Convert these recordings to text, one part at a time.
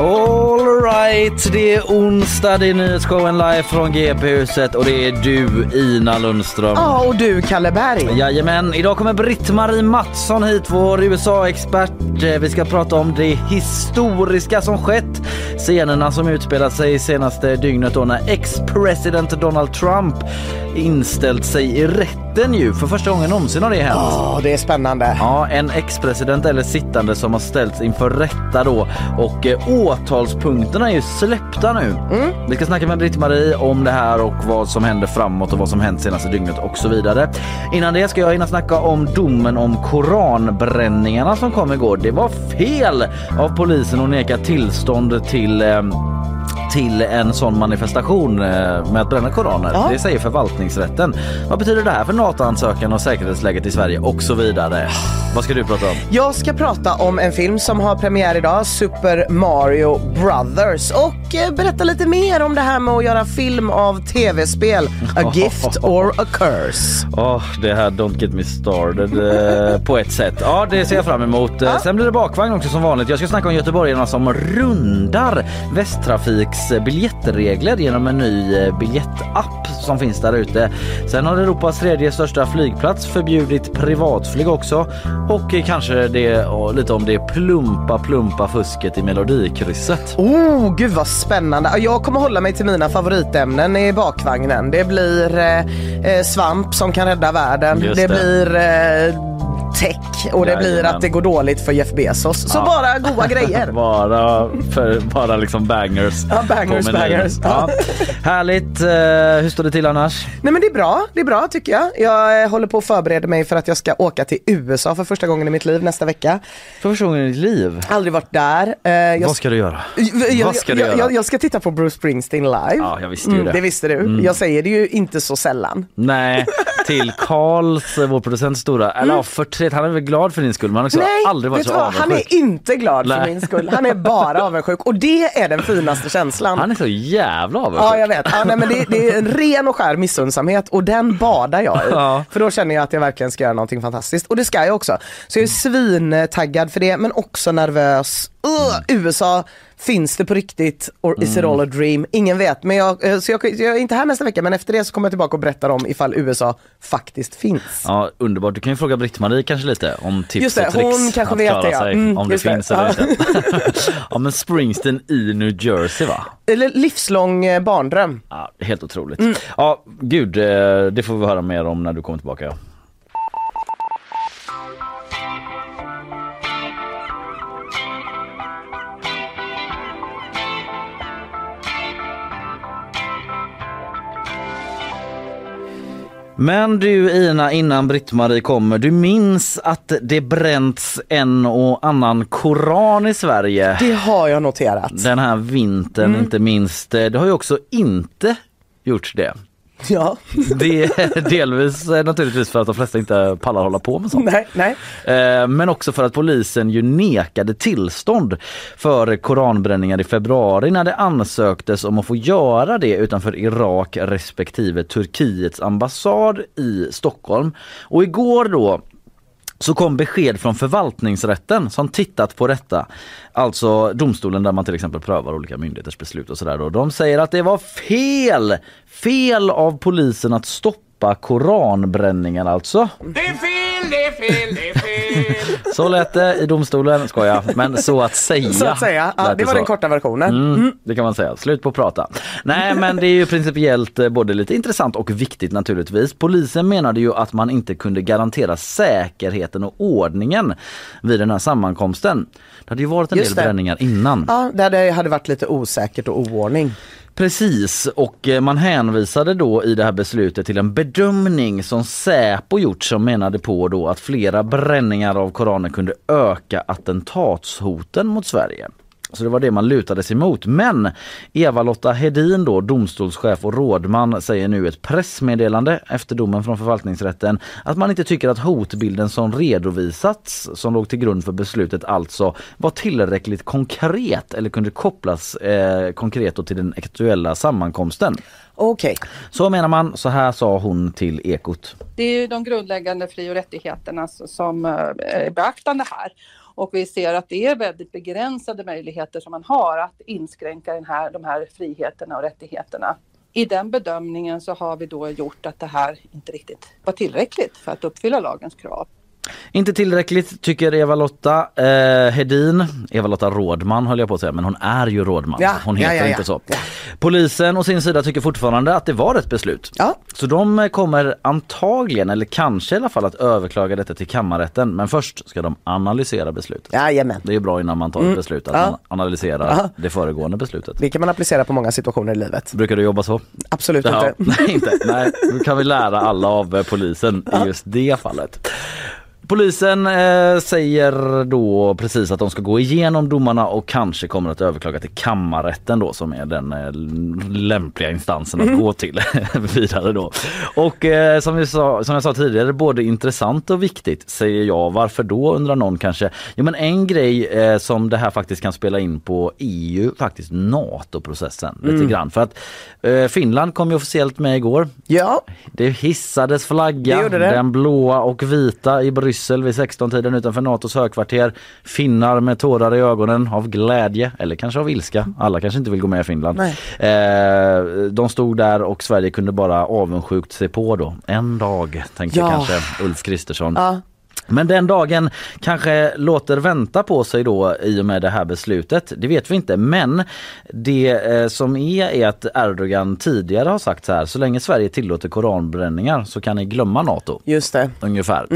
Alright, det är onsdag, det är nyhetsshowen live från GP-huset och det är du Ina Lundström. Ja, och du Kalle Berg. Jajamän, idag kommer Britt-Marie Mattsson hit, vår USA-expert. Eh, Vi ska prata om det historiska som skett, scenerna som utspelat sig senaste dygnet då när ex-president Donald Trump inställt sig i rätten ju. För första gången någonsin har det hänt. Ja, det är spännande. Ja, en ex-president eller sittande som har ställts inför rätta då och eh, åtalspunkterna är ju släppta nu. Vi ska snacka med Britt-Marie om det här och vad som händer framåt och vad som hänt senaste dygnet och så vidare. Innan det ska jag hinna snacka om domen om koranbränningarna som kom igår. Det var fel av polisen att neka tillstånd till eh, till en sån manifestation eh, med att bränna koraner. Ja. Det säger förvaltningsrätten. Vad betyder det här för NATO-ansökan och säkerhetsläget i Sverige och så vidare? Vad ska du prata om? Jag ska prata om en film som har premiär idag, Super Mario Brothers och eh, berätta lite mer om det här med att göra film av tv-spel. A gift or a curse. Åh, det här Don't get me started eh, på ett sätt. Ja, det ser jag fram emot. Sen blir det bakvagn också som vanligt. Jag ska snacka om göteborgarna som rundar Västtrafiks eh, biljettregler genom en ny eh, biljettapp som finns där ute. Sen har Europas tredje största flygplats förbjudit privatflyg också och kanske det, lite om det plumpa plumpa fusket i Melodikrysset. Oh, gud vad spännande. Ja, Jag kommer hålla mig till mina favoritämnen i bakvagnen. Det blir eh, eh, svamp som kan rädda världen. Det, det. blir eh, tech och det blir Jajamän. att det går dåligt för Jeff Bezos. Så Ja. bara goda grejer. Bara, för, bara liksom bangers. Ja, bangers, bangers. Ja. Härligt. Eh, hur står det till annars? Nej men det är bra, det är bra tycker jag. Jag eh, håller på att förbereda mig för att jag ska åka till USA för första gången i mitt liv nästa vecka. För första gången i ditt liv. Aldrig varit där. Eh, jag, Vad ska du göra? jag, vad ska du jag, göra? jag, jag ska titta på Bruce Springsteen live. Ja, jag visste ju det. Mm. Det visste du. Jag säger det ju inte så sällan. Nej, till Karls, eh, vår producent stora, eller ja, förtret, han är väl glad för din skull men han har också Mm. Nej, aldrig varit så vad? han avundsjuk. är inte glad för Nej. min skull. Han är bara avundsjuk och det är den finaste känslan. Han är så jävla avundsjuk. Ja jag vet, ja, nej, men det, det är en ren och skär missunnsamhet och den badar jag i. Ja. För då känner jag att jag verkligen ska göra någonting fantastiskt och det ska jag också. Så jag är svintaggad för det men också nervös. Uh, USA, finns det på riktigt or is it Mm. all a dream? Ingen vet. Men jag, eh, så jag, jag är inte här nästa vecka men efter det så kommer jag tillbaka och berättar om ifall USA faktiskt finns. Ja, underbart. Du kan ju fråga Britt-Marie kanske lite om tips Just det, och tricks hon kanske att vet klara det, ja. sig, Mm, om det. finns eller inte. ja men Springsteen i New Jersey va? Eller livslång eh, barndröm. Ja, helt otroligt. Mm. Ja, gud, eh, det får vi höra mer om när du kommer tillbaka. Ja. Men du Ina, innan Britt-Marie kommer, du minns att det bränts en och annan koran i Sverige? Det har jag noterat. Den här vintern Mm. inte minst. Det har ju också inte gjort det. Ja, Det är delvis eh, naturligtvis för att de flesta inte pallar hålla på med sånt. nej, nej. Eh, Men också för att polisen ju nekade tillstånd för koranbränningar i februari när det ansöktes om att få göra det utanför Irak respektive Turkiets ambassad i Stockholm. Och igår då så kom besked från förvaltningsrätten som tittat på detta. Alltså domstolen där man till exempel prövar olika myndigheters beslut och sådär. Och de säger att det var fel! Fel av polisen att stoppa koranbränningen alltså. Det är fel, det är fel, det är fel. Så lät det i domstolen, skoja, men så att säga. Så att säga. Ja, det var så. den korta versionen. Mm, det kan man säga. Slut på att prata. Nej men det är ju principiellt eh, både lite intressant och viktigt naturligtvis. Polisen menade ju att man inte kunde garantera säkerheten och ordningen vid den här sammankomsten. Det hade ju varit en Just del det. bränningar innan. Ja, där det hade varit lite osäkert och oordning. Precis och eh, man hänvisade då i det här beslutet till en bedömning som Säpo gjort som menade på då att flera bränningar av Koranen kunde öka attentatshoten mot Sverige. Så det var det man lutade sig mot. Men Eva-Lotta Hedin då, domstolschef och rådman, säger nu ett pressmeddelande efter domen från förvaltningsrätten att man inte tycker att hotbilden som redovisats som låg till grund för beslutet alltså var tillräckligt konkret eller kunde kopplas eh, konkret till den aktuella sammankomsten. Okej. Så menar man, så här sa hon till Ekot. Det är ju de grundläggande fri och rättigheterna som eh, är beaktande här. Och vi ser att det är väldigt begränsade möjligheter som man har att inskränka den här, de här friheterna och rättigheterna. I den bedömningen så har vi då gjort att det här inte riktigt var tillräckligt för att uppfylla lagens krav. Inte tillräckligt tycker Eva-Lotta eh, Hedin. Eva-Lotta Rådman höll jag på att säga men hon är ju rådman. Ja, hon heter ja, ja. inte så. Polisen å sin sida tycker fortfarande att det var ett beslut. Ja. Så de kommer antagligen eller kanske i alla fall att överklaga detta till kammarrätten men först ska de analysera beslutet. Jajamän. Det är bra innan man tar ett beslut att Mm. Man analyserar det föregående beslutet. Det kan man applicera på många situationer i livet. Brukar du jobba så? Absolut inte. nej, inte. Nej, då kan vi lära alla av polisen i just det fallet. Polisen eh, säger då precis att de ska gå igenom domarna och kanske kommer att överklaga till kammarrätten då som är den eh, lämpliga instansen att gå till vidare då. Och eh, som, vi sa, som jag sa tidigare, både intressant och viktigt säger jag. Varför då undrar någon kanske. Jo men en grej eh, som det här faktiskt kan spela in på är ju faktiskt NATO-processen lite grann. För att eh, Finland kom ju officiellt med igår. Ja, Det hissades flagga, Det gjorde det. den blåa och vita i Bryssel vid 16-tiden utanför Natos högkvarter. Finnar med tårar i ögonen av glädje eller kanske av ilska. Alla kanske inte vill gå med i Finland. Eh, de stod där och Sverige kunde bara avundsjukt se på då. En dag, tänkte Ja. kanske Ulf Kristersson. ja. Men den dagen kanske låter vänta på sig då i och med det här beslutet. Det vet vi inte. Men det eh, som är är att Erdogan tidigare har sagt så här. Så länge Sverige tillåter koranbränningar så kan ni glömma NATO. just det. Ungefär.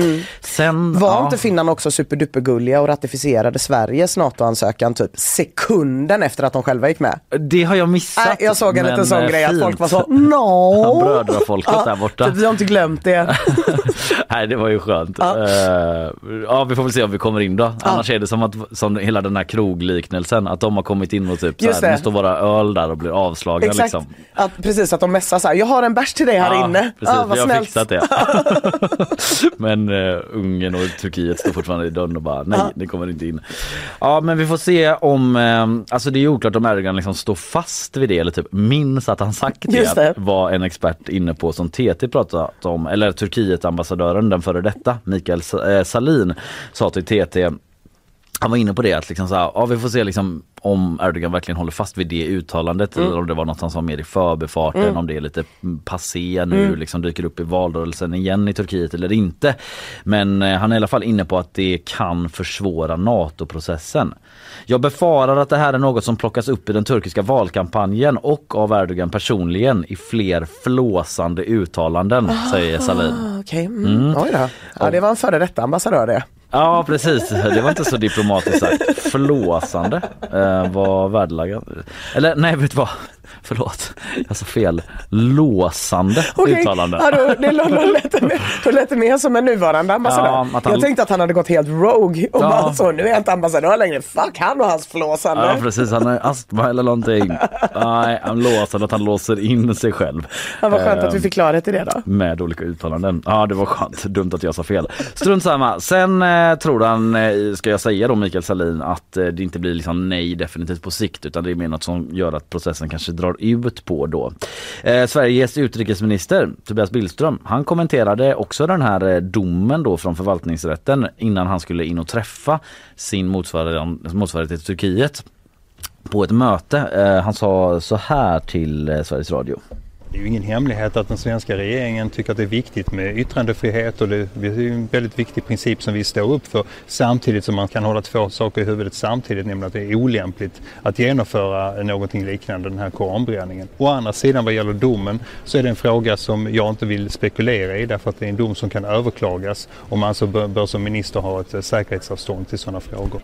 Sen, Var ja, inte finnarna också superdupergulliga och ratificerade Sveriges NATO-ansökan typ sekunden efter att de själva gick med? Det har jag missat. Nej, jag såg en liten sån eh, grej att folk var så no. Brödrafolket där borta. Typ, vi har inte glömt det. Nej det var ju skönt. Ja. Ja. ja vi får väl se om vi kommer in då. Annars är det som att som hela den här krogliknelsen att de har kommit in och typ så Just här, det. nu står våra öl där och blir avslagna Exakt. liksom. Att, precis, att de messar så här, jag har en bärs till dig här Ja, inne. Precis, ah, vad vi har snällt. fixat det. men uh, Ungern och Turkiet står fortfarande i dörren och bara nej, Ja. det kommer inte in. Ja men vi får se om, eh, alltså det är oklart om Erdogan liksom står fast vid det eller typ minns att han sagt det, Just det. var en expert inne på som TT pratat om, eller Turkiet-ambassadören, den före detta, Mikael Sa- eh, Salin, sa till TT han var inne på det att liksom så här, ja, vi får se liksom om Erdogan verkligen håller fast vid det uttalandet eller om det var något han sa mer i förbifarten, om det är lite passé nu, liksom dyker upp i valrörelsen igen i Turkiet eller inte. Men eh, han är i alla fall inne på att det kan försvåra NATO-processen. Jag befarar att det här är något som plockas upp i den turkiska valkampanjen och av Erdogan personligen i fler flåsande uttalanden, säger Salin. Ah, Okej, mm. oj då. Ja, det var en före detta ambassadör det. Ja precis, det var inte så diplomatiskt sagt. flåsande eh, var värdelagat. Eller nej vet du vad? Förlåt, jag sa fel. Låsande Okej, uttalande. Ja, då, det då, lät det mer, då lät det mer som en nuvarande ambassadör. Ja, han- Jag tänkte att han hade gått helt rogue och Ja. bara så, nu är jag inte ambassadör längre. Fuck han och hans flåsande. Ja precis, han har astma eller någonting. Nej, han låser att han låser in sig själv. Ja, vad skönt att vi Eh, fick klarhet i det då. med olika uttalanden. Ja det var skönt, dumt att jag sa fel. Strunt samma. Sen eh, tror han, eh, ska jag säga då Mikael Salin, att eh, det inte blir liksom nej definitivt på sikt utan det är mer något som gör att processen kanske drar ut på då. Eh, Sveriges utrikesminister Tobias Billström, han kommenterade också den här eh, domen då från förvaltningsrätten innan han skulle in och träffa sin motsvarighet, motsvarighet till Turkiet på ett möte. Eh, han sa så här till eh, Sveriges Radio. Det är ju ingen hemlighet att den svenska regeringen tycker att det är viktigt med yttrandefrihet och det är ju en väldigt viktig princip som vi står upp för. Samtidigt som man kan hålla två saker i huvudet samtidigt, nämligen att det är olämpligt att genomföra någonting liknande den här koranbränningen. Å andra sidan vad gäller domen så är det en fråga som jag inte vill spekulera i därför att det är en dom som kan överklagas och man alltså bör, bör som minister ha ett säkerhetsavstånd till sådana frågor.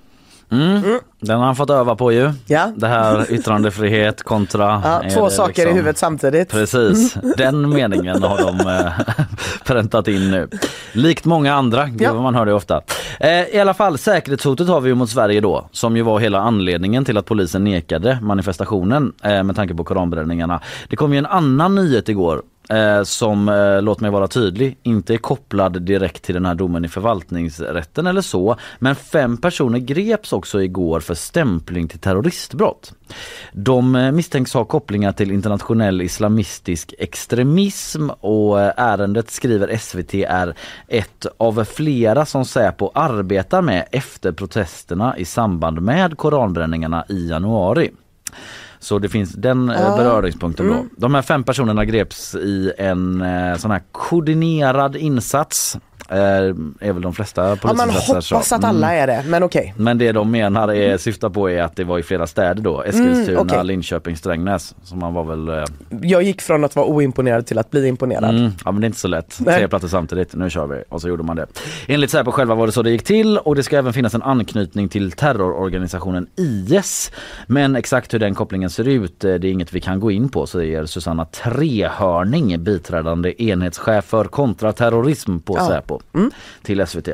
Den har han fått öva på ju. Ja. Det här yttrandefrihet kontra... Ja, två saker i liksom- huvudet samtidigt. Precis, den meningen har de eh, präntat in nu. Likt många andra, gud Ja. man hör det ofta. Eh, I alla fall säkerhetshotet har vi ju mot Sverige då, som ju var hela anledningen till att polisen nekade manifestationen eh, med tanke på koranbränningarna. Det kom ju en annan nyhet igår eh, som, eh, låt mig vara tydlig, inte är kopplad direkt till den här domen i förvaltningsrätten eller så. Men fem personer greps också igår för stämpling till terroristbrott. De eh, misstänks ha kopplingar till internationell islamistisk extremism och eh, ärendet skriver SVT är ett av flera som Säpo arbetar med efter protesterna i samband med koranbränningarna i januari. Så det finns den eh, beröringspunkten då. De här fem personerna greps i en eh, sån här koordinerad insats. Är väl de flesta Ja, man polisinsatser hoppas att alla är det, men okej. Men det de menar är, syftar på är att det var i flera städer då. Eskilstuna, Mm, okej. Linköping, Strängnäs. Så man var väl... eh, Jag gick från att vara oimponerad till att bli imponerad. Mm, ja men det är inte så lätt. Nej. Tre plattor samtidigt, nu kör vi. Och så gjorde man det. Enligt Säpo själva var det så det gick till och det ska även finnas en anknytning till terrororganisationen IS. Men exakt hur den kopplingen ser ut, eh, det är inget vi kan gå in på säger Susanna Trehörning, biträdande enhetschef för kontraterrorism på Ja. Säpo till SVT.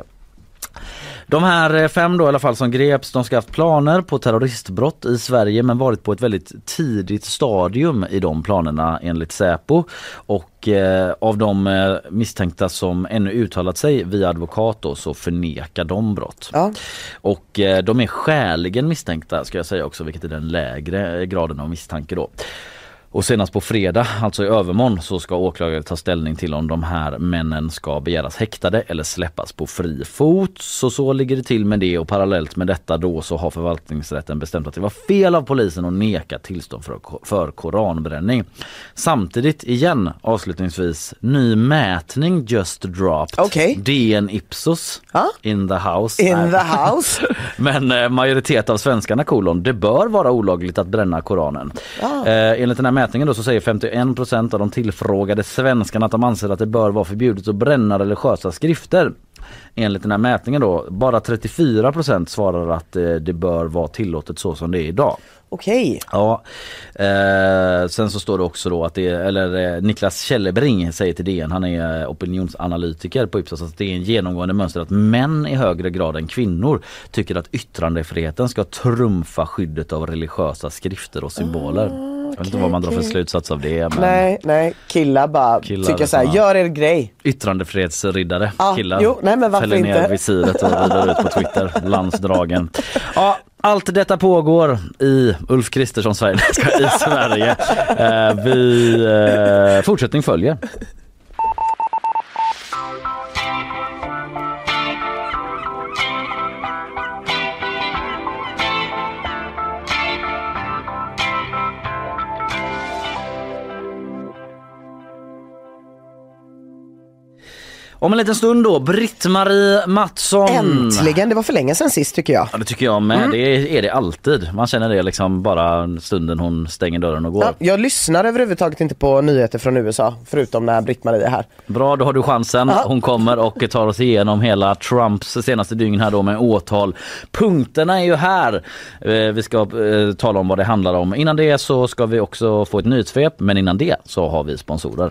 De här eh, fem då i alla fall som greps, de ska ha haft planer på terroristbrott i Sverige men varit på ett väldigt tidigt stadium i de planerna enligt Säpo. Och eh, av de eh, misstänkta som ännu uttalat sig via advokat då, så förnekar de brott. Ja. Och eh, de är skäligen misstänkta ska jag säga också vilket är den lägre eh, graden av misstanke då. Och senast på fredag, alltså i övermorgon, så ska åklagare ta ställning till om de här männen ska begäras häktade eller släppas på fri fot. Så så ligger det till med det och parallellt med detta då så har förvaltningsrätten bestämt att det var fel av polisen att neka tillstånd för, för koranbränning. Samtidigt igen avslutningsvis ny mätning just dropped. Okej. DN Ipsos Ja. in the house. In the house. Men eh, majoritet av svenskarna kolon, det bör vara olagligt att bränna Koranen. Eh, enligt den här mätningen då så säger 51% av de tillfrågade svenskarna att de anser att det bör vara förbjudet att bränna religiösa skrifter. Enligt den här mätningen då, bara 34% svarar att eh, det bör vara tillåtet så som det är idag. Okej. Ja, eh, sen så står det också då att det eller eh, Niklas Källebring säger till DN, han är eh, opinionsanalytiker på Ipsos, att det är en genomgående mönster att män i högre grad än kvinnor tycker att yttrandefriheten ska trumfa skyddet av religiösa skrifter och symboler. Jag vet inte vad man drar för slutsats av det men Nej, nej, killar bara Killar tycker så här, liksom, gör er grej. yttrandefrihetsriddare, Ja, killar jo, nej, men varför fäller ner inte? visiret och rider ut på Twitter, landsdragen. Ja, allt detta pågår i Ulf Kristerssons Sverige, i Sverige. Eh, vi, eh, fortsättning följer. Om en liten stund då, Britt-Marie Mattsson. Äntligen, det var för länge sedan sist tycker jag. Ja det tycker jag med, det är, är det alltid. Man känner det liksom bara stunden hon stänger dörren och går. Ja, jag lyssnar överhuvudtaget inte på nyheter från USA förutom när Britt-Marie är här. Bra, då har du chansen. Ja. Hon kommer och tar oss igenom hela Trumps senaste dygn här då med åtal. Punkterna är ju här. Eh, Vi ska eh, tala om vad det handlar om. Innan det så ska vi också få ett nyhetssvep, men innan det så har vi sponsorer.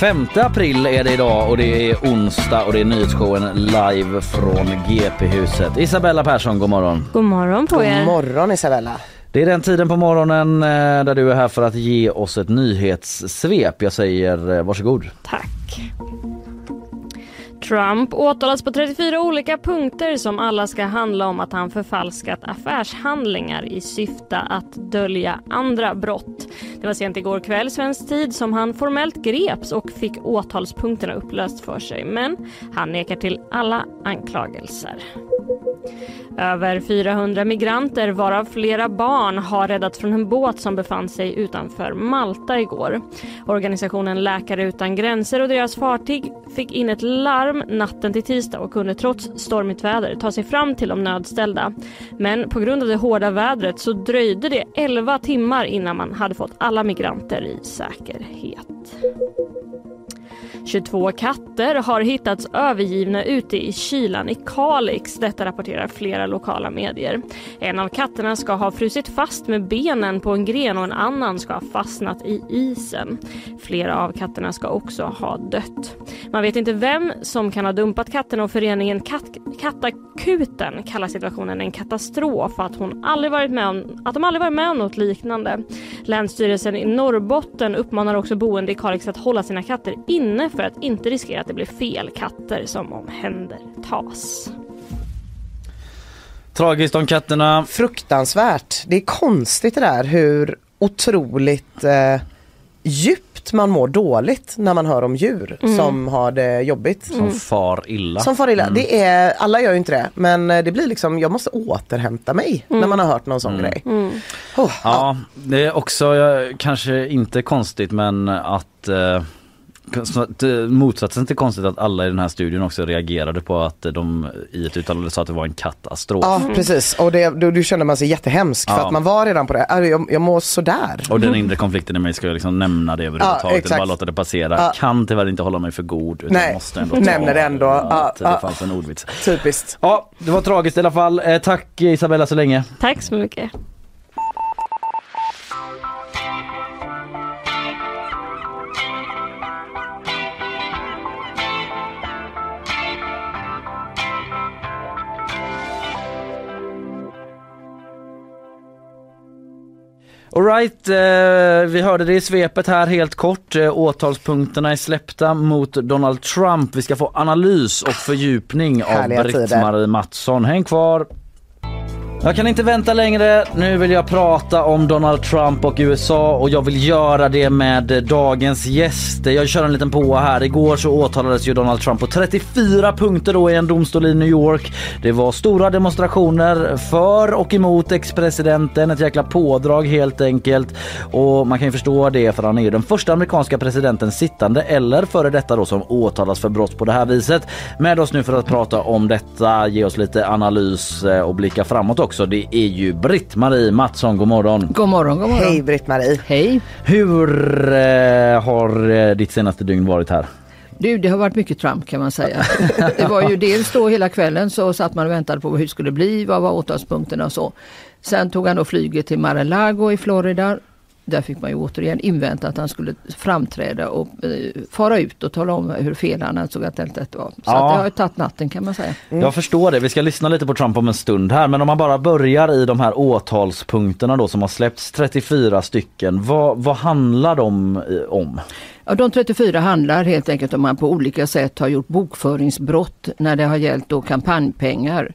5 april är det idag och det är onsdag och det är nyhetsshowen live från GP-huset. Isabella Persson, god morgon. God morgon på God er. morgon Isabella. Det är den tiden på morgonen eh, där du är här för att ge oss ett nyhetssvep. Jag säger eh, varsågod. Tack. Trump åtalas på 34 olika punkter som alla ska handla om att han förfalskat affärshandlingar i syfte att dölja andra brott. Det var sent igår kväll svensk tid som han formellt greps och fick åtalspunkterna upplöst för sig. Men han nekar till alla anklagelser. Över 400 migranter, varav flera barn, har räddats från en båt som befann sig utanför Malta igår. Organisationen Läkare utan gränser och deras fartyg fick in ett larm natten till tisdag och kunde trots stormigt väder ta sig fram till de nödställda. Men på grund av det hårda vädret så dröjde det 11 timmar innan man hade fått alla migranter i säkerhet. 22 katter har hittats övergivna ute i kylan i Kalix. Detta rapporterar flera lokala medier. En av katterna ska ha frusit fast med benen på en gren och en annan ska ha fastnat i isen. Flera av katterna ska också ha dött. Man vet inte vem som kan ha dumpat katterna och föreningen Kat Kattakuten kallar situationen en katastrof att, hon aldrig varit med om, att de aldrig varit med om något liknande. Länsstyrelsen i Norrbotten uppmanar också boende i Kalix att hålla sina katter inne för att inte riskera att det blir fel katter som omhändertas. Tragiskt om katterna. Fruktansvärt. Det är konstigt det där hur otroligt eh, djupt man mår dåligt när man hör om djur som har det jobbigt. Som far illa. Som far illa. Det är, alla gör ju inte det men eh, det blir liksom, jag måste återhämta mig när man har hört någon sån grej. Oh, Ja, det är också eh, kanske inte konstigt men att, eh, motsatsen till konstigt att alla i den här studion också reagerade på att de i ett uttalande sa att det var en katastrof. Ja precis och det, då, då känner man sig jättehemsk för Ja. att man var redan på det. Jag, jag mår sådär. Och den inre konflikten i mig ska jag liksom nämna det överhuvudtaget, Ja, bara låta det passera. Ja. Kan tyvärr inte hålla mig för god utan Nej, måste ändå ta nämner det ändå. Ja, det ja. fanns en ordvits. Typiskt. Ja, det var tragiskt i alla fall. Eh, tack Isabella så länge. Tack så mycket. Alright, eh, vi hörde det i svepet här helt kort. Eh, åtalspunkterna är släppta mot Donald Trump. Vi ska få analys och fördjupning av Britt-Marie Mattsson. Häng kvar! Jag kan inte vänta längre. Nu vill jag prata om Donald Trump och USA och jag vill göra det med dagens gäst. Jag kör en liten på här. Igår så åtalades ju Donald Trump på 34 punkter då i en domstol i New York. Det var stora demonstrationer för och emot ex-presidenten. Ett jäkla pådrag helt enkelt. Och man kan ju förstå det för han är ju den första amerikanska presidenten sittande eller före detta då som åtalas för brott på det här viset. Med oss nu för att prata om detta, ge oss lite analys eh, och blicka framåt också. Det är ju Britt-Marie Mattsson. God morgon! God morgon, god morgon. Hej Britt-Marie. Hej. Hur eh, har eh, ditt senaste dygn varit här? Du, det har varit mycket Trump kan man säga. Det var ju dels då hela kvällen så satt man och väntade på hur det skulle bli, vad var åtalspunkterna och så. Sen tog han då flyget till Mar-a-Lago i Florida. Där fick man ju återigen invänta att han skulle framträda och eh, fara ut och tala om hur fel han ansåg att detta var. Så Ja. att det har ju tagit natten kan man säga. Jag förstår det. Vi ska lyssna lite på Trump om en stund här. Men om man bara börjar i de här åtalspunkterna då som har släppts 34 stycken. Vad, vad handlar de eh, om? Ja, de 34 handlar helt enkelt om att man på olika sätt har gjort bokföringsbrott när det har gällt då kampanjpengar.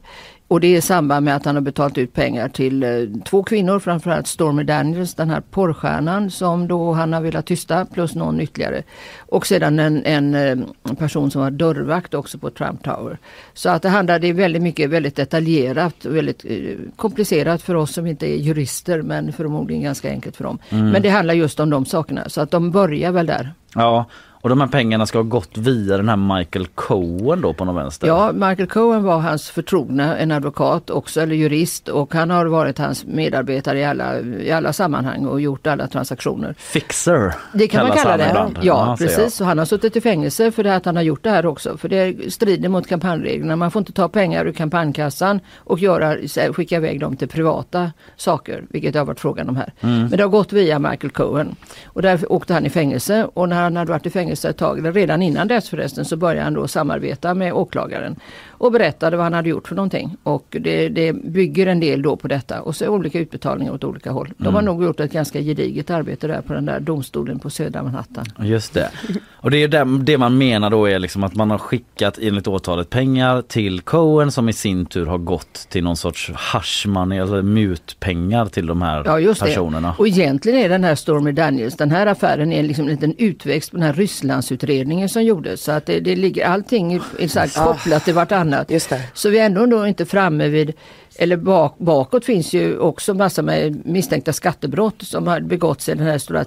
Och det är i samband med att han har betalat ut pengar till eh, två kvinnor, framförallt Stormy Daniels, den här porrstjärnan som då han har velat tysta, plus någon ytterligare. Och sedan en, en eh, person som var dörrvakt också på Trump Tower. Så att det är väldigt mycket, väldigt detaljerat och väldigt eh, komplicerat för oss som inte är jurister men förmodligen ganska enkelt för dem. Men det handlar just om de sakerna, så att de börjar väl där. Ja, och de här pengarna ska ha gått via den här Michael Cohen då på någon vänster? Ja, Michael Cohen var hans förtrogna, en advokat också, eller jurist och han har varit hans medarbetare i alla, i alla sammanhang och gjort alla transaktioner. Fixer Det kan man kalla det. ibland. Ja, jag. precis. Och han har suttit i fängelse för det att han har gjort det här också. För det strider mot kampanjreglerna. Man får inte ta pengar ur kampanjkassan och göra, skicka iväg dem till privata saker, vilket det har varit frågan om här. Mm. Men det har gått via Michael Cohen. Och därför åkte han i fängelse och när han hade varit i fängelse fängelse ett tag. Redan innan dess förresten så började han då samarbeta med åklagaren och berättade vad han hade gjort för någonting. Och det, det bygger en del då på detta och så olika utbetalningar åt olika håll. De har Mm. nog gjort ett ganska gediget arbete där på den där domstolen på södra Manhattan. Just det. Och det är det, det man menar då är liksom att man har skickat enligt åtalet pengar till Cohen som i sin tur har gått till någon sorts hush money, alltså mutpengar till de här Ja just personerna. det. Och egentligen är den här Stormy Daniels, den här affären är liksom en liten utväxt på den här Rysslandsutredningen som gjordes. Så att det, det ligger allting är sagt, kopplat till vartannat. Just det. Så vi är ändå då inte framme vid eller bak, bakåt finns ju också massa med misstänkta skattebrott som har begåtts i den här stora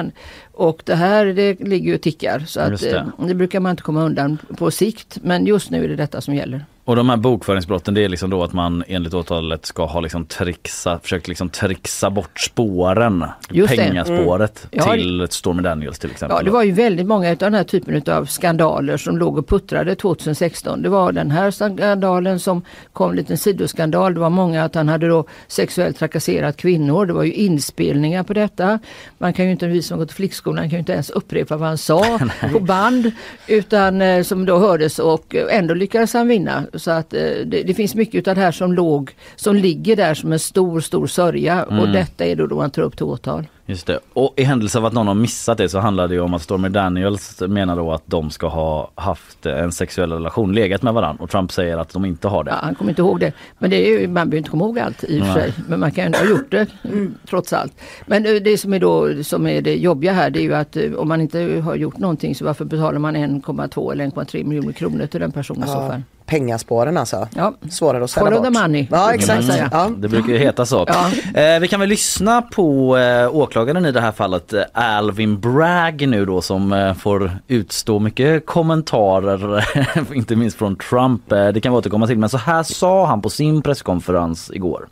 Mm. Och det här det ligger ju och tickar så att det. det. det brukar man inte komma undan på sikt. Men just nu är det detta som gäller. Och de här bokföringsbrotten det är liksom då att man enligt åtalet ska ha liksom trixa, försökt liksom trixa bort spåren, Just pengaspåret Mm. Ja, till Stormy Daniels till exempel. Ja, det var ju väldigt många av den här typen av skandaler som låg och puttrade 2016. Det var den här skandalen som kom, en liten sidoskandal. Det var många att han hade då sexuellt trakasserat kvinnor. Det var ju inspelningar på detta. Man kan ju inte, vi som gått i flickskolan kan ju inte ens upprepa vad han sa på band. Utan eh, som då hördes och ändå lyckades han vinna. Så att eh, det, det finns mycket av det här som låg, som ligger där som en stor, stor sörja. Och Mm. detta är då, då man tar upp till åtal. Just det. Och i händelse av att någon har missat det så handlar det ju om att Stormy Daniels menar då att de ska ha haft en sexuell relation, legat med varandra och Trump säger att de inte har det. Ja, han kommer inte ihåg det. Men det är ju, man behöver inte komma ihåg allt i och för sig. Men man kan ändå ha gjort det mm, trots allt. Men eh, det som är, då, som är det jobbiga här det är ju att eh, om man inte har gjort någonting så varför betalar man 1,2 eller 1,3 miljoner kronor till den personen i så fall? Pengaspåren alltså. Ja. Svårare att ställa Follow bort. the money, Ja brukar exakt. man säga. Ja. Det brukar ju heta så. Ja. Eh, vi kan väl lyssna på eh, åklagaren i det här fallet, eh, Alvin Bragg nu då som eh, får utstå mycket kommentarer, inte minst från Trump. Eh, det kan vi återkomma till, men så här sa han på sin presskonferens igår.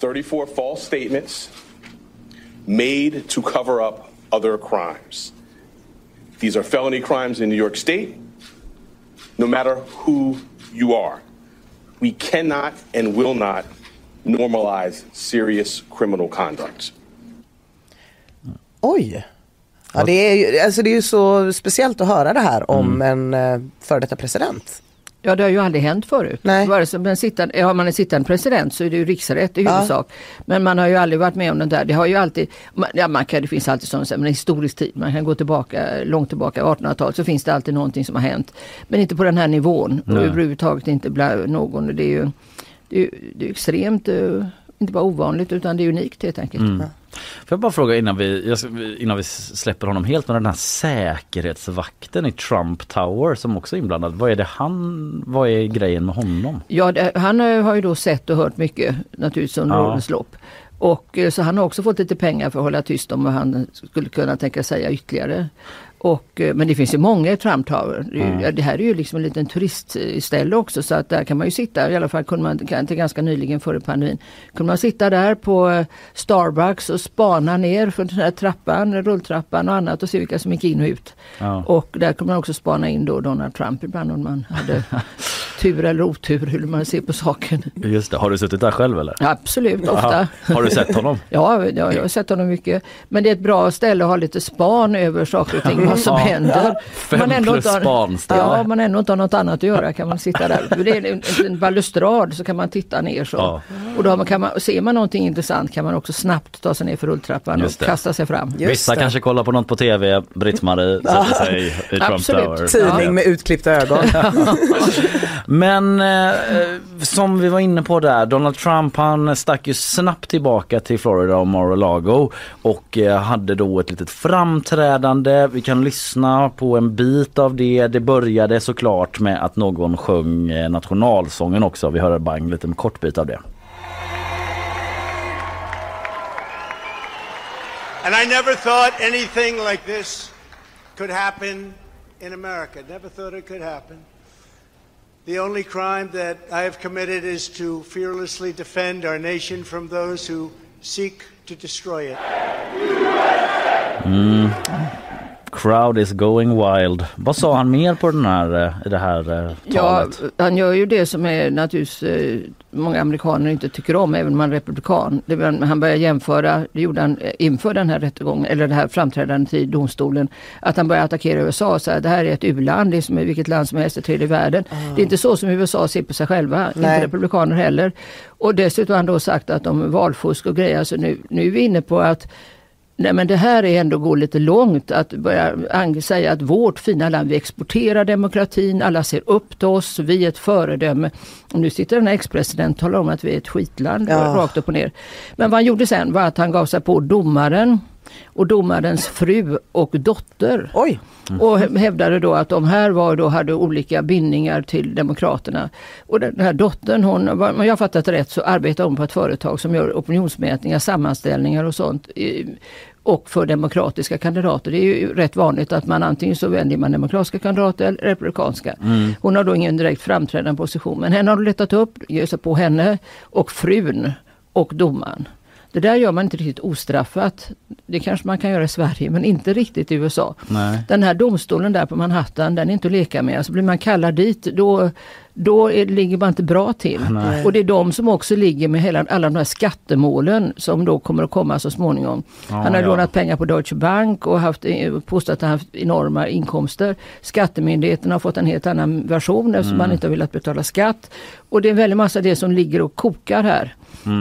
34 false statements made to cover up other crimes. These are felony crimes in New York State, no matter who you are. We cannot and will not normalize serious criminal conduct. Oj. Ja, det, är ju, alltså det är ju så speciellt att höra det här om Mm. en uh, före detta president. Ja det har ju aldrig hänt förut. Nej. Vare sig man sitter, har man en sittande president så är det ju riksrätt i Ja. huvudsak. Men man har ju aldrig varit med om det där. Det har ju alltid, man, ja, man kan, det finns alltid sådana, men historisk tid, man kan gå tillbaka långt tillbaka, 1800-talet, så finns det alltid någonting som har hänt. Men inte på den här nivån och Nej. överhuvudtaget inte bland någon. Det är ju, det är, det är extremt, eh, inte bara ovanligt utan det är unikt helt enkelt. Mm. Får jag bara fråga innan vi, innan vi släpper honom helt, men den här säkerhetsvakten i Trump Tower som också är inblandad. Vad är det han, vad är grejen med honom? Ja, det, han eh, har ju då sett och hört mycket naturligtvis under Ja. årens lopp. Och eh, så han har också fått lite pengar för att hålla tyst om vad han skulle kunna tänka säga ytterligare. Och, eh, men det finns ju många i Trump Tower. Mm. det här är ju liksom en liten turistställe också så att där kan man ju sitta, i alla fall kunde man till ganska nyligen före pandemin, kunde man sitta där på eh, Starbucks och spana ner för den här trappan, rulltrappan och annat och se vilka som gick in och ut. Ja. Och där kunde man också spana in då Donald Trump ibland om man hade tur eller otur hur man ser på saken. Just det, har du suttit där själv eller? Absolut, ofta. Ja. Har du sett honom? Ja, ja, jag har sett honom mycket. Men det är ett bra ställe att ha lite span över saker och ting, vad som Ja. händer. Fem man ändå plus inte har- spanställe. Ja, om man ändå inte har något annat att göra kan man sitta där. Det är en, en balustrad så kan man titta ner så. Ja. Och då man, kan man, ser man någonting intressant kan man också snabbt ta sig ner för rulltrappan Just och det. kasta sig fram. Vissa kanske kollar på något på tv, Britt-Marie sätter sig i Trump Absolut. Tower. Tidning med utklippta ögon. Men eh, eh, som vi var inne på där, Donald Trump han stack ju snabbt tillbaka till Florida och Mar-a-Lago och eh, hade då ett litet framträdande. Vi kan lyssna på en bit av det. Det började såklart med att någon sjöng eh, nationalsången också. Vi hör bara en liten kort bit av det. And I never thought anything like this could happen in America. Never thought it could happen. The only crime that I have committed is to fearlessly defend our nation from those who seek to destroy it. Mm. Crowd is going wild. Vad sa han mer på den här, eh, det här eh, Ja, talet? han gör ju det som är naturligtvis eh, många amerikaner inte tycker om, även om man är republikan. Han börjar jämföra, det gjorde han inför den här rättegången, eller det här framträdandet i domstolen, att han börjar attackera USA och säga att det här är ett u-land, det är som vilket land som helst i tredje världen. Det är inte så som USA ser på sig själva, Nej. inte republikaner heller. Och dessutom har han då sagt att om valfusk och grejer, så nu, nu är vi inne på att Nej men det här är ändå gå lite långt att börja säga att vårt fina land, vi exporterar demokratin, alla ser upp till oss, vi är ett föredöme. Och nu sitter den här ex-presidenten och talar om att vi är ett skitland, Ja. rakt upp och ner. Men vad han gjorde sen var att han gav sig på domaren och domarens fru och dotter. Oj! Och hä- hävdade då att de här var då, hade olika bindningar till Demokraterna. Och den här dottern, hon, om jag fattat rätt så arbetar hon på ett företag som gör opinionsmätningar, sammanställningar och sånt. Och för demokratiska kandidater. Det är ju rätt vanligt att man antingen så väljer man demokratiska kandidater eller republikanska. Hon har då ingen direkt framträdande position. Men henne har de letat upp, ger sig på henne och frun och domaren. Det där gör man inte riktigt ostraffat. Det kanske man kan göra i Sverige men inte riktigt i USA. Nej. Den här domstolen där på Manhattan, den är inte att leka med. Alltså blir man kallad dit då, då är, ligger man inte bra till. Och det är de som också ligger med hela, alla de här skattemålen som då kommer att komma så småningom. Han har ja. lånat pengar på Deutsche Bank och haft, eh, påstått att han haft enorma inkomster. Skattemyndigheten har fått en helt annan version eftersom man inte har velat betala skatt. Och det är en väldig massa det som ligger och kokar här.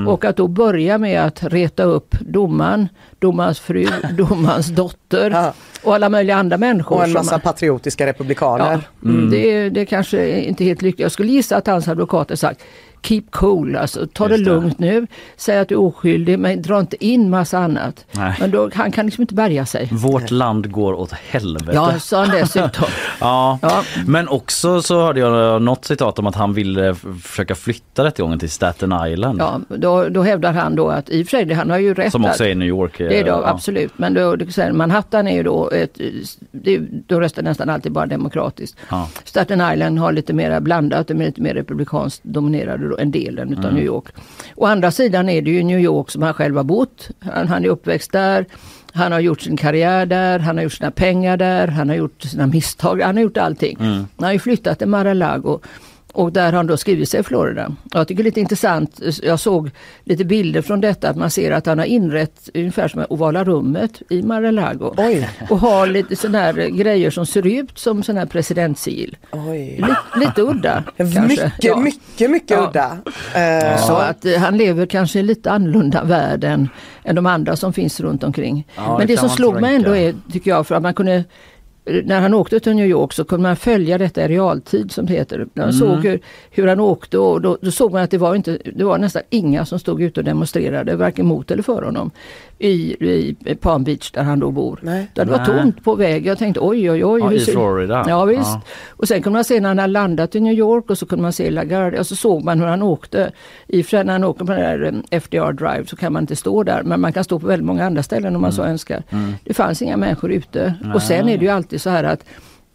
Och att då börja med att reta upp domaren, domarens fru, domarens dotter Ja. och alla möjliga andra människor. Och en massa patriotiska republikaner. Ja, mm. det, är- det kanske är inte helt lyckligt. Jag skulle gissa att hans advokater sagt Keep cool, alltså ta det Just det. lugnt nu. Säg att du är oskyldig men dra inte in massa annat. Nej. Men då, han kan liksom inte bärga sig. Vårt land går åt helvete. Ja, sa han dessutom. Ja. Ja. men också så hörde jag något citat om att han ville försöka flytta rättegången till Staten Island. Ja, då, då hävdar han då att i och för sig, han har ju rätt Som också är i New York. eh, Det är då, ja. absolut. Men då, Manhattan är ju då ett, det, då röstar nästan alltid bara demokratiskt. Ja. Staten Island har lite mer blandat, de är lite mer republikanskt dominerade än delen utav Mm. New York. Å andra sidan är det ju New York som han själv har bott. Han, han är uppväxt där. Han har gjort sin karriär där, han har gjort sina pengar där, han har gjort sina misstag, han har gjort allting. Mm. Han har ju flyttat till Mar-a-Lago och där har han då skrivit sig i Florida. Och Jag tycker det är lite intressant, jag såg lite bilder från detta, att man ser att han har inrett ungefär som ovala rummet i Mar-a-Lago. Och har lite sådana här grejer som ser ut som sådana här presidentsil. Oj. Lite, lite udda kanske. Mycket, Ja. mycket, mycket Ja. udda. Eh, Så att eh, han lever kanske i lite annorlunda värld än, än de andra som finns runt omkring. Ja, Men det det, som slog mig ändå är, tycker jag, för att man kunde när han åkte till New York så kunde man följa detta i realtid som det heter. Man såg hur, hur han åkte och då, då såg man att det var, inte, det var nästan inga som stod ute och demonstrerade varken mot eller för honom i, i Palm Beach där han då bor. Nej. Där det var Nej. tomt på väg. Jag tänkte oj oj oj. Ja, i ser- Florida. Ja visst. Ja. Och sen kunde man se när han hade landat i New York och så kunde man se LaGuardia och så såg man hur han åkte. I när han åker på den där eh, FDR Drive så kan man inte stå där men man kan stå på väldigt många andra ställen om man så Mm. önskar. Det fanns inga människor ute. Och sen är det ju alltid så här att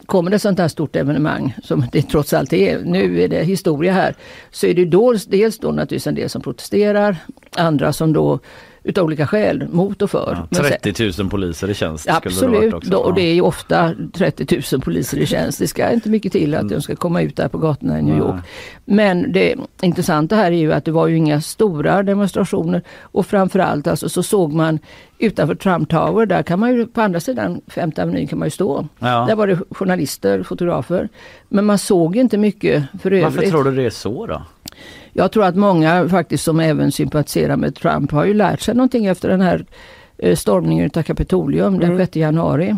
Kommer det sånt här stort evenemang som det trots allt är, nu är det historia här, så är det då, dels då naturligtvis en del som protesterar, andra som då utav olika skäl mot och för. Ja, Men sen- 30 000 poliser i tjänst det Absolut, då, och det är ju ofta 30 000 poliser i tjänst. Det ska inte mycket till att de ska komma ut där på gatorna i New Nej. York. Men det intressanta här är ju att det var ju inga stora demonstrationer och framförallt alltså så såg man utanför Trump Tower, där kan man ju på andra sidan Femte Avenyn kan man ju stå. Ja. Där var det journalister, fotografer. Men man såg inte mycket för övrigt. Varför tror du det är så då? Jag tror att många faktiskt som även sympatiserar med Trump har ju lärt sig någonting efter den här eh, stormningen av Kapitolium den 6 januari.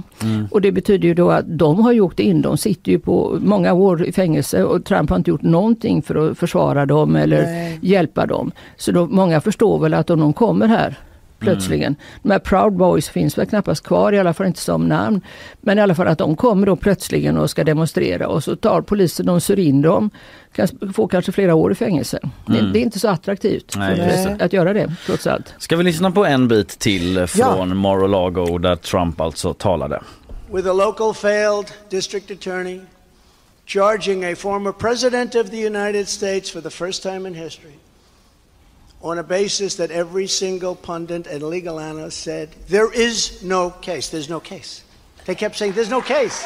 Och det betyder ju då att de har gjort in, de sitter ju på många år i fängelse och Trump har inte gjort någonting för att försvara dem eller Nej. hjälpa dem. Så då, många förstår väl att om de kommer här plötsligen. De här Proud Boys finns väl knappast kvar, i alla fall inte som namn. Men i alla fall att de kommer då plötsligen och ska demonstrera och så tar polisen och syr in dem. Kan få kanske flera år i fängelse. Det, det är inte så attraktivt Nej, att, att göra det trots allt. Ska vi lyssna på en bit till från Mar-a-Lago där Trump alltså talade? with a local failed district attorney charging a former president of the United States for the first time in history on a basis that every single pundit and legal analyst said there is no case. There's no case. They kept saying, there's no case.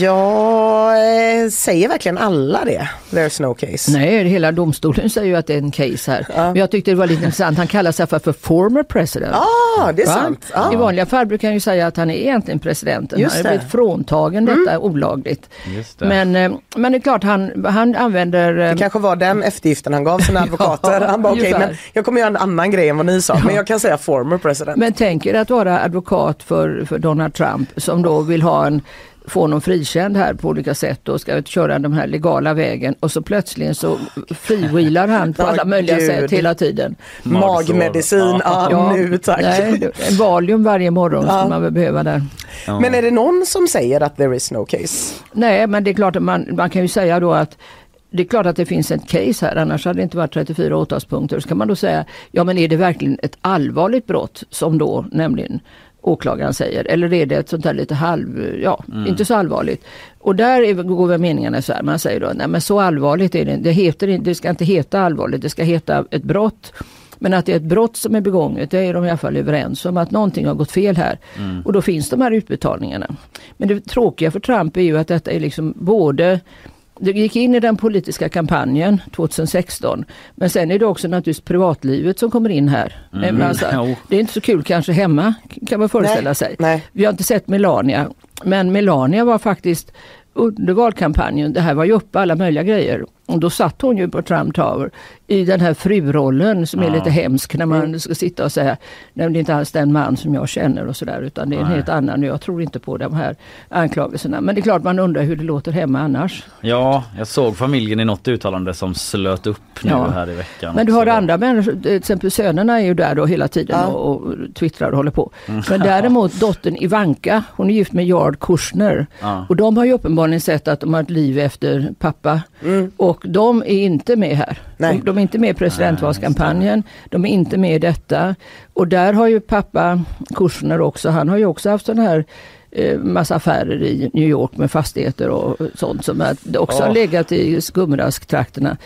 Ja, eh, säger verkligen alla det? There's no case. Nej, hela domstolen säger ju att det är en case här. Men jag tyckte det var lite intressant. Han kallar sig för, för former president. Ah, det är Va? sant. Ah. I vanliga fall brukar han ju säga att han är egentligen presidenten. Just han har. Mm. blivit fråntagen detta olagligt. Just det. Men, eh, men det är klart han, han använder... eh, Det kanske var den eftergiften han gav sina advokater. Han bara okej, men jag kommer göra en annan grej än vad ni sa. Men jag kan säga former president. Men tänk er att vara advokat för, för Donald Trump som då vill ha en få honom frikänd här på olika sätt och ska köra den här legala vägen och så plötsligt så friwheelar han på Ja, alla möjliga gud. sätt hela tiden. Magmedicin, ja, nu tack. Nej, en Valium varje morgon Ja. skulle man väl behöva där. Men är det någon som säger att there is no case? Nej, men det är klart att man, man kan ju säga då att det är klart att det finns ett case här, annars hade det inte varit 34 åtalspunkter. Så kan man då säga, ja men är det verkligen ett allvarligt brott som då nämligen åklagaren säger, eller är det ett sånt där lite halv, ja, inte så allvarligt. Och där är, går väl meningarna så här, man säger då, nej men så allvarligt är det det, heter, det ska inte heta allvarligt, det ska heta ett brott. Men att det är ett brott som är begånget, det är de i alla fall överens om att någonting har gått fel här. Och då finns de här utbetalningarna. Men det tråkiga för Trump är ju att detta är liksom både det gick in i den politiska kampanjen 2016. Men sen är det också naturligtvis privatlivet som kommer in här. Men alltså, det är inte så kul kanske hemma kan man föreställa Nej, sig. nej. Vi har inte sett Melania. Men Melania var faktiskt under valkampanjen, det här var ju uppe alla möjliga grejer. Och då satt hon ju på Trump Tower i den här frurollen som är Ja. lite hemsk när man ska sitta och säga Nej det är inte alls den man som jag känner och sådär utan det är en Nej. helt annan och jag tror inte på de här anklagelserna. Men det är klart man undrar hur det låter hemma annars. Ja, jag såg familjen i något uttalande som slöt upp nu Ja. här i veckan. Men du har andra människor, till exempel sönerna är ju där då hela tiden Ja. och, och twittrar och håller på. Men däremot dottern Ivanka, hon är gift med Jared Kushner. Och de har ju uppenbarligen sett att de har ett liv efter pappa. Och de är inte med här. De, de är inte med i presidentvalskampanjen, de är inte med i detta. Och där har ju pappa Kushner också, han har ju också haft sån här eh, massa affärer i New York med fastigheter och sånt som också har legat i skumrasktrakterna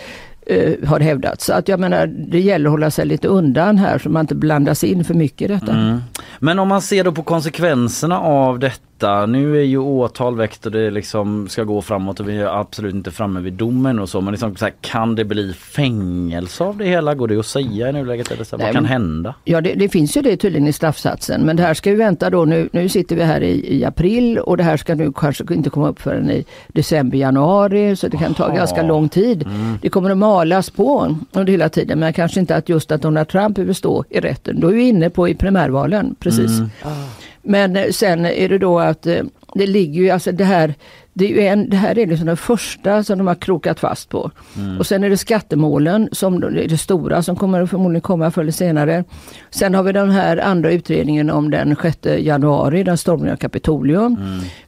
eh, har hävdats. Så att jag menar, det gäller att hålla sig lite undan här så man inte blandas in för mycket i detta. Mm. Men om man ser då på konsekvenserna av detta. Nu är ju åtal väckt och det liksom ska gå framåt och vi är absolut inte framme vid domen och så. Men liksom så här, kan det bli fängelse av det hela? Går det att säga i nuläget? Eller så här, Nej, vad kan hända? Ja, det, det finns ju det tydligen i straffsatsen. Men det här ska ju vänta då. Nu, nu sitter vi här i, i april och det här ska nu kanske inte komma upp förrän i december, januari. Så det kan ta Jaha. ganska lång tid. Det kommer att malas på under hela tiden. Men kanske inte att just att Donald Trump behöver stå i rätten. Då är vi inne på i primärvalen, precis. Men eh, sen är det då att eh, det ligger ju, alltså det här, det, är en, det här är liksom den första som de har krokat fast på. Och sen är det skattemålen som det är det stora som kommer att förmodligen komma förr eller senare. Sen har vi den här andra utredningen om den 6 januari, den stormningen av Kapitolium.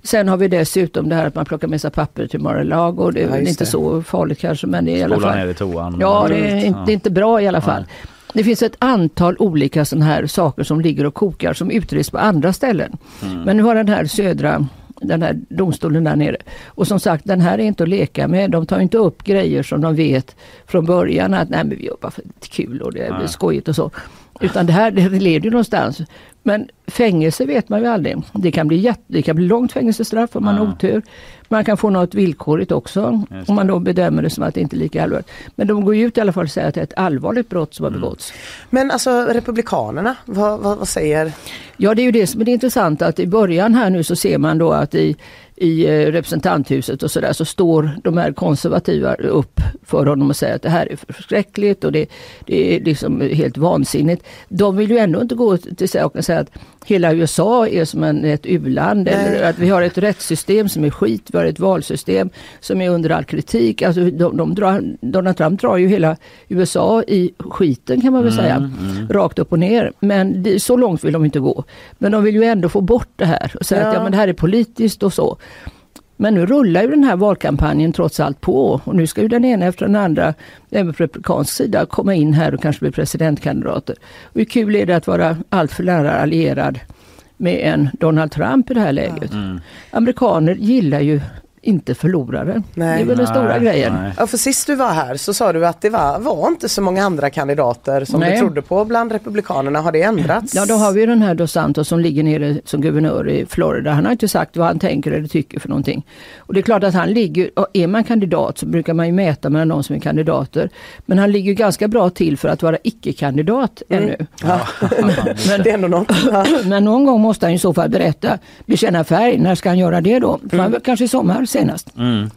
Sen har vi dessutom det här att man plockar med sig papper till Mar-a-Lago. Det är Ja, inte det. så farligt kanske men det är i alla fall. ner i toan. Ja, det är, Mm. inte, det är inte bra i alla fall. Det finns ett antal olika sådana här saker som ligger och kokar som utreds på andra ställen. Men nu har den här södra den här domstolen där nere. Och som sagt, den här är inte att leka med. De tar inte upp grejer som de vet från början att nej men vi bara för kul och det blir skojigt och så. Utan det här det leder ju någonstans. Men fängelse vet man ju aldrig. Det kan bli, jätte, det kan bli långt fängelsestraff om man har Ja. otur. Man kan få något villkorligt också om man då bedömer det som att det inte är lika allvarligt. Men de går ju ut i alla fall och säger att det är ett allvarligt brott som har begåtts. Men alltså Republikanerna, vad, vad, vad säger? Ja det är ju det som är det intressanta att i början här nu så ser man då att i, i eh, representanthuset och sådär så står de här konservativa upp för honom och säger att det här är förskräckligt och det, det är liksom helt vansinnigt. De vill ju ändå inte gå till saken och säga att hela USA är som en, ett u-land eller att vi har ett rättssystem som är skit, vi har ett valsystem som är under all kritik. Alltså de, de drar, Donald Trump drar ju hela USA i skiten kan man väl säga, rakt upp och ner. Men det, så långt vill de inte gå. Men de vill ju ändå få bort det här och säga att Ja. ja, men det här är politiskt och så. Men nu rullar ju den här valkampanjen trots allt på och nu ska ju den ena efter den andra, även på republikansk sida, komma in här och kanske bli presidentkandidater. Och hur kul är det att vara alltför nära allierad med en Donald Trump i det här läget? Amerikaner gillar ju inte förlorare. Nej. Det är väl den stora Nej, grejen. nej. Ja, för sist du var här så sa du att det var, var inte så många andra kandidater som Nej. du trodde på bland republikanerna. Har det ändrats? Ja, då har vi den här Dos Santos som ligger nere som guvernör i Florida. Han har inte sagt vad han tänker eller tycker för någonting. Och det är klart att han ligger, och är man kandidat så brukar man ju mäta mellan de som är kandidater. Men han ligger ganska bra till för att vara icke-kandidat ännu. Ja. det är ändå något. Men någon gång måste han i så fall berätta, bekänna färg. När ska han göra det då? För Kanske i sommar senast. Mm.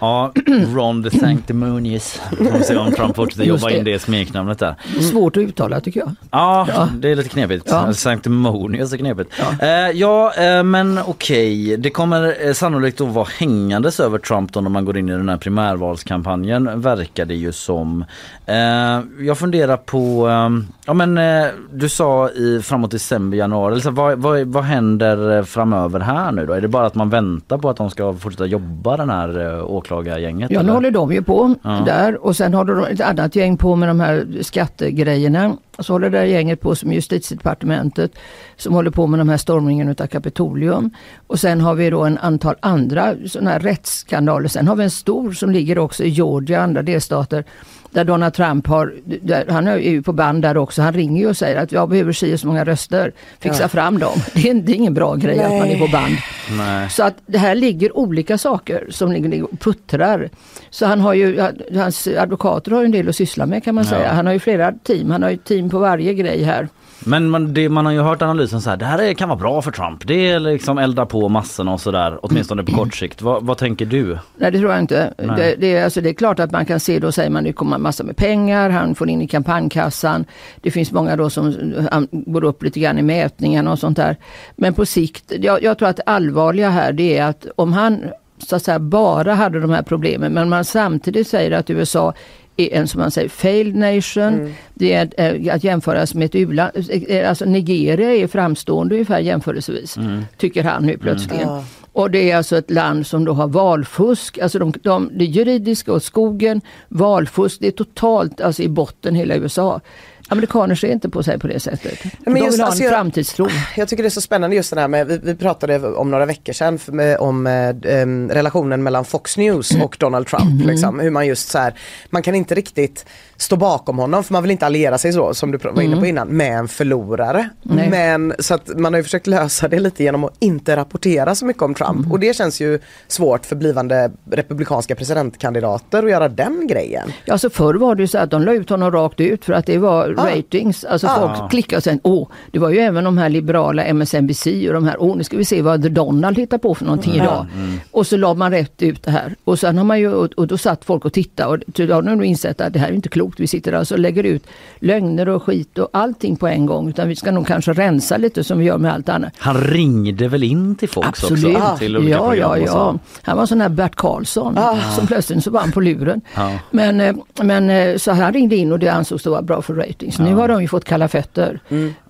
Ja, Ron the Sanctimonious. Får se om Trump fortsätter jobba in det. smeknamnet där. Svårt att uttala tycker jag. Ja, Ja. det är lite knepigt. Ja. Sanctimonious är knepigt. Ja, eh, ja eh, men okej. Det kommer eh, sannolikt att vara hängandes över Trump då när man går in i den här primärvalskampanjen verkar det ju som. Eh, jag funderar på, eh, ja men eh, du sa i framåt december, januari, alltså, vad, vad, vad händer framöver här nu då? Är det bara att man väntar på att de ska fortsätta jobba den här eh, åklagargänget? Ja, nu eller? håller de ju på Ja. där och sen har de ett annat gäng på med de här skattegrejerna. Så håller det här gänget på som justitiedepartementet som håller på med de här stormningen utav Kapitolium. Och sen har vi då en antal andra sådana här rättsskandaler. Sen har vi en stor som ligger också i Georgia och andra delstater där Donald Trump har, där, han är ju på band där också, han ringer ju och säger att jag behöver si så många röster, fixa Ja. fram dem. Det är, det är ingen bra grej att man är på band. Nej. Så att det här ligger olika saker som ligger och puttrar. Så han har ju, hans advokater har ju en del att syssla med kan man Ja. säga. Han har ju flera team, han har ju team på varje grej här. Men man, det, man har ju hört analysen så här, det här är, kan vara bra för Trump. Det är liksom elda på massorna och sådär, åtminstone på kort sikt. Vad, vad tänker du? Nej det tror jag inte. Det, det, är, alltså, det är klart att man kan se då säger man det kommer massor med pengar, han får in i kampanjkassan. Det finns många då som går upp lite grann i mätningarna och sånt där. Men på sikt, jag, jag tror att det allvarliga här det är att om han så att säga bara hade de här problemen men man samtidigt säger att USA är en som man säger failed nation. Det är eh, att jämföras med ett u-land. Eh, Alltså Nigeria är framstående ungefär jämförelsevis. Tycker han nu plötsligen. Ja. Och det är alltså ett land som då har valfusk, alltså de, de, det juridiska och skogen, valfusk, det är totalt alltså i botten hela USA. Amerikaner ser inte på sig på det sättet. Men de just, vill ha alltså, en jag- framtidstro. Jag tycker det är så spännande just det här med, vi, vi pratade om några veckor sedan för med, om eh, relationen mellan Fox News och Donald Trump. Liksom, hur man just så här, man kan inte riktigt stå bakom honom för man vill inte alliera sig så, som du var inne på innan, med en förlorare. Nej. Men så att man har ju försökt lösa det lite genom att inte rapportera så mycket om Trump och det känns ju svårt för blivande republikanska presidentkandidater att göra den grejen. Ja, alltså förr var det ju så att de la ut honom rakt ut för att det var ratings. Alltså Ah. folk klickade och sen, åh, det var ju även de här liberala MSNBC och de här, åh nu ska vi se vad Donald hittar på för någonting idag. Och så la man rätt ut det här. Och sen har man ju, och, och då satt folk och tittade och då har de insett att det här är inte klokt. Vi sitter alltså och lägger ut lögner och skit och allting på en gång. Utan vi ska nog kanske rensa lite som vi gör med allt annat. Han ringde väl in till folk Absolut. också? Olika ja, ja, ja. Han var sån här Bert Karlsson som plötsligt så var han på luren. Ja. Men, eh, men eh, så han ringde in och det ansågs då vara bra för ratings. Nu har de ju fått kalla fötter.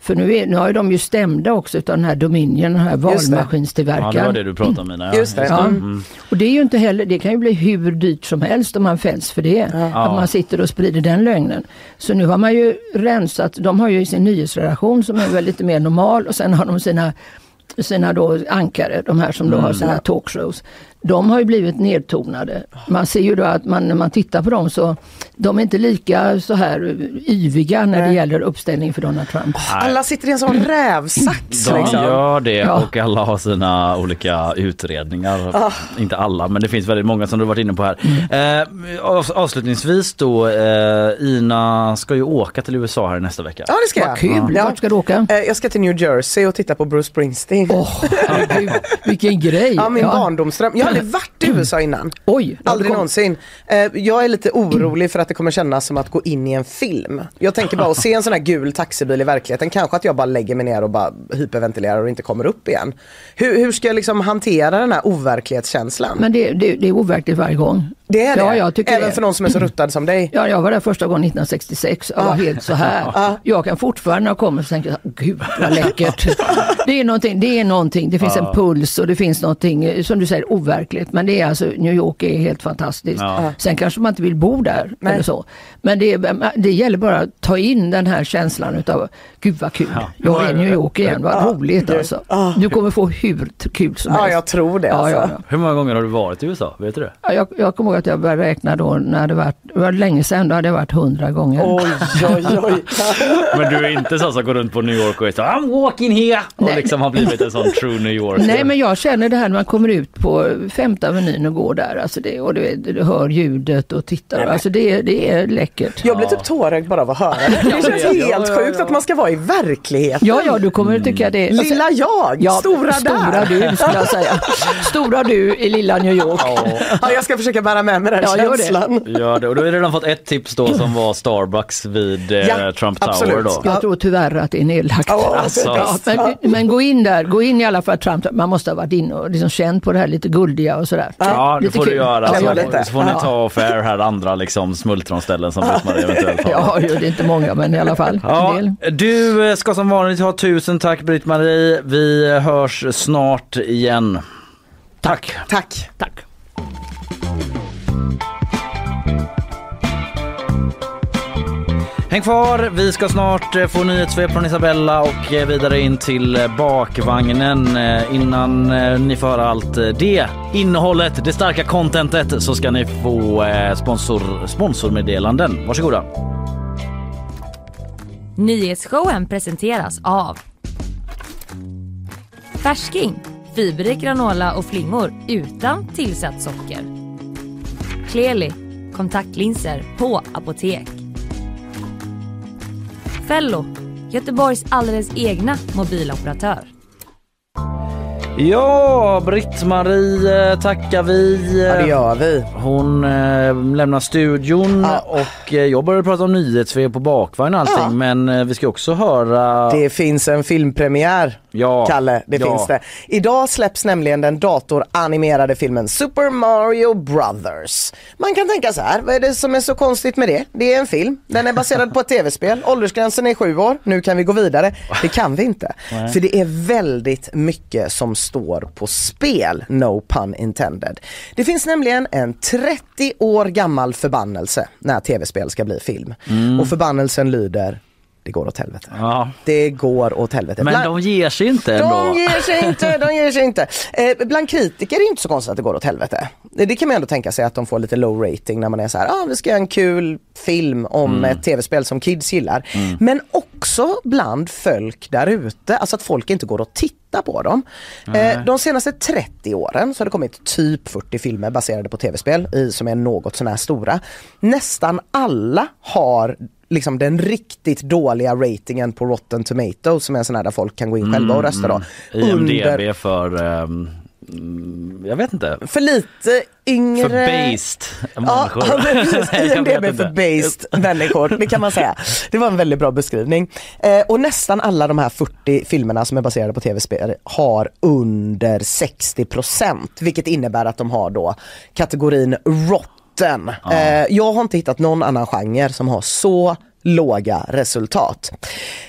För nu, är, nu har ju de ju stämda också utav den här Dominion, den här det. Ja, det var valmaskinstillverkaren. det du pratade om Mina. Just det. Ja. Mm. Och det är ju inte heller, det kan ju bli hur dyrt som helst om man fälls för det. Att man sitter och sprider den lögnen. Så nu har man ju rensat, de har ju sin nyhetsredaktion som är väl lite mer normal och sen har de sina sina då ankare, de här som då har sina talkshows. De har ju blivit nedtonade. Man ser ju då att man, när man tittar på dem så de är inte lika så här yviga när det Nej. gäller uppställning för Donald Trump. Alla sitter i en sån rävsax. De liksom. gör det Ja. och alla har sina olika utredningar. Ah. Inte alla men det finns väldigt många som du varit inne på här. Mm. Eh, av, avslutningsvis då, eh, Ina ska ju åka till USA här nästa vecka. Ja det ska jag. Vad kul! Ja. Vart ska du åka? Eh, Jag ska till New Jersey och titta på Bruce Springsteen. Herregud, vilken grej! Ja, min Ja. barndomsdröm. Jag aldrig varit i USA innan. Oj! Aldrig kom- någonsin. Eh, Jag är lite orolig för att det kommer kännas som att gå in i en film. Jag tänker bara att se en sån här gul taxibil i verkligheten, kanske att jag bara lägger mig ner och bara hyperventilerar och inte kommer upp igen. Hur, hur ska jag liksom hantera den här overklighetskänslan? Men det, det, det är overkligt varje gång. Det är det? Ja, jag tycker Även det. för någon som är så ruttad som dig? Ja, jag var där första gången 1966 och var helt så här. Jag kan fortfarande när jag kommer så tänka gud vad läckert. det är någonting, det är någonting, det finns en puls och det finns någonting, eh, som du säger, overkligt. Men det är alltså, New York är helt fantastiskt. Ja. Sen kanske man inte vill bo där Nej. eller så. Men det, är- det gäller bara att ta in den här känslan utav, gud vad kul, jag är i New York igen, vad roligt alltså. Du kommer få hur kul som Ja, helst. jag tror det. Ja, Alltså. ja, ja. Hur många gånger har du varit i USA? Vet du det? Ja, Jag, jag kommer ihåg att jag började räkna då när det var, det var länge sedan, då hade det varit hundra gånger. Oj, oj, oj. Men du är inte så som går runt på New York och är så I'm walking here och Nej. liksom har blivit en sån true New Yorker. Nej men jag känner det här när man kommer ut på femte avenyn och går där. Alltså det, och du, du hör ljudet och tittar. Alltså det, det är läckert. Jag blir typ tårögd bara av att höra det. Det känns helt Ja, ja, sjukt att man ska vara i verkligheten. Ja, ja, du kommer att tycka det. alltså- Lilla jag, Ja, stora, stora där. du skulle jag säga. Stora du i lilla New York. Ja, jag ska försöka bära med mig den Ja, gör det. känslan. Ja, det, och du har redan fått ett tips då som var Starbucks vid eh, Ja, Trump Tower absolut. då. Jag tror tyvärr att det är nedlagt. Ja, Alltså. Ja, men, men gå in där, gå in i alla fall Trump. Man måste ha varit inne och liksom känt på det här lite guldiga och sådär. Ja, det Lite får du kul. göra. Ja, Så, gör så får ni ta och fair här andra liksom smultronställen som Britt-Marie eventuellt har. Ja, ju, det är inte många men i alla fall Ja, en del. du eh, ska som vanligt ha tusen tack Britt-Marie. Vi hörs snart igen. Tack! Tack. Tack. Häng kvar, vi ska snart eh, få nyhetssvep från Isabella och eh, vidare in till eh, bakvagnen. Innan ni får höra allt det innehållet, det starka contentet så ska ni få sponsor, sponsormeddelanden. Varsågoda. Nyhetsshowen presenteras av Färsking, fiberrik granola och flingor utan tillsatt socker. Kleli, kontaktlinser på apotek. Fello, Göteborgs alldeles egna mobiloperatör. Ja, Britt-Marie eh, tackar vi. Ja, det gör vi. Hon eh, lämnar studion Ja. och eh, jag började prata om nyhetssvep på bakvagn och allting Ja. men eh, vi ska också höra... Det finns en filmpremiär. Ja, Kalle, det finns det. Idag släpps nämligen den datoranimerade filmen Super Mario Brothers. Man kan tänka så här, vad är det som är så konstigt med det? Det är en film, den är baserad på ett tv-spel, åldersgränsen är sju år, nu kan vi gå vidare. Det kan vi inte. För det är väldigt mycket som står på spel, no pun intended. Det finns nämligen en 30 år gammal förbannelse när tv-spel ska bli film. Och förbannelsen lyder, det går åt helvete. Ja. Det går åt helvete. Men Bland- de ger sig inte ändå. de ger sig inte, de ger sig inte. Eh, bland kritiker är det inte så konstigt att det går åt helvete. Det, kan man ändå tänka sig att de får lite low rating när man är så här, ah, vi ska göra en kul film om ett tv-spel som kids gillar. Men också bland folk där ute, alltså att folk inte går och tittar på dem. Eh, de senaste 30 åren så har det kommit typ 40 filmer baserade på tv-spel i, som är något sånär stora. Nästan alla har liksom den riktigt dåliga ratingen på Rotten Tomatoes som är en sån här där folk kan gå in själva och rösta då. IMDB för, mm, jag vet inte, för lite yngre... för based människor. ja, precis. IMDB för based människor, det kan man säga. Det var en väldigt bra beskrivning. Eh, och nästan alla de här 40 filmerna som är baserade på tv-spel har under 60% vilket innebär att de har då kategorin rotten. Eh, jag har inte hittat någon annan genre som har så låga resultat.